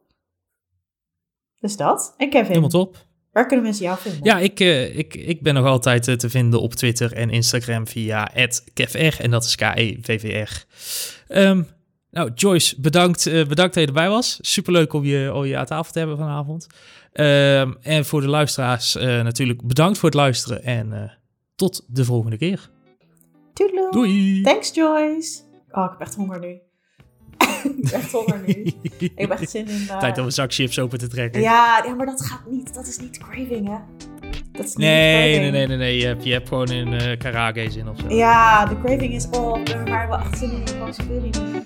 Dus dat. En Kevin, Helemaal top. waar kunnen mensen jou vinden? Ja, ik, eh, ik, ik ben nog altijd te vinden op Twitter en Instagram via @kevr en dat is K-E-V-V-R. Ehm, nou, Joyce, bedankt, bedankt dat je erbij was. Superleuk om je, om je aan tafel te hebben vanavond. Ehm, en voor de luisteraars natuurlijk bedankt voor het luisteren en tot de volgende keer. Toedeloe. Doei! Thanks Joyce. Oh, ik heb echt honger nu. ik heb echt honger nu. Ik heb echt zin in... eh, Tijd om een zak chips open te trekken. ja, ja, maar dat gaat niet. Dat is niet craving, hè? Dat is niet Nee, craving. nee, nee, nee, nee. Je hebt, je hebt gewoon een uh, karage zin of zo. Ja, de craving is op. Maar we hebben wel echt zin in nu.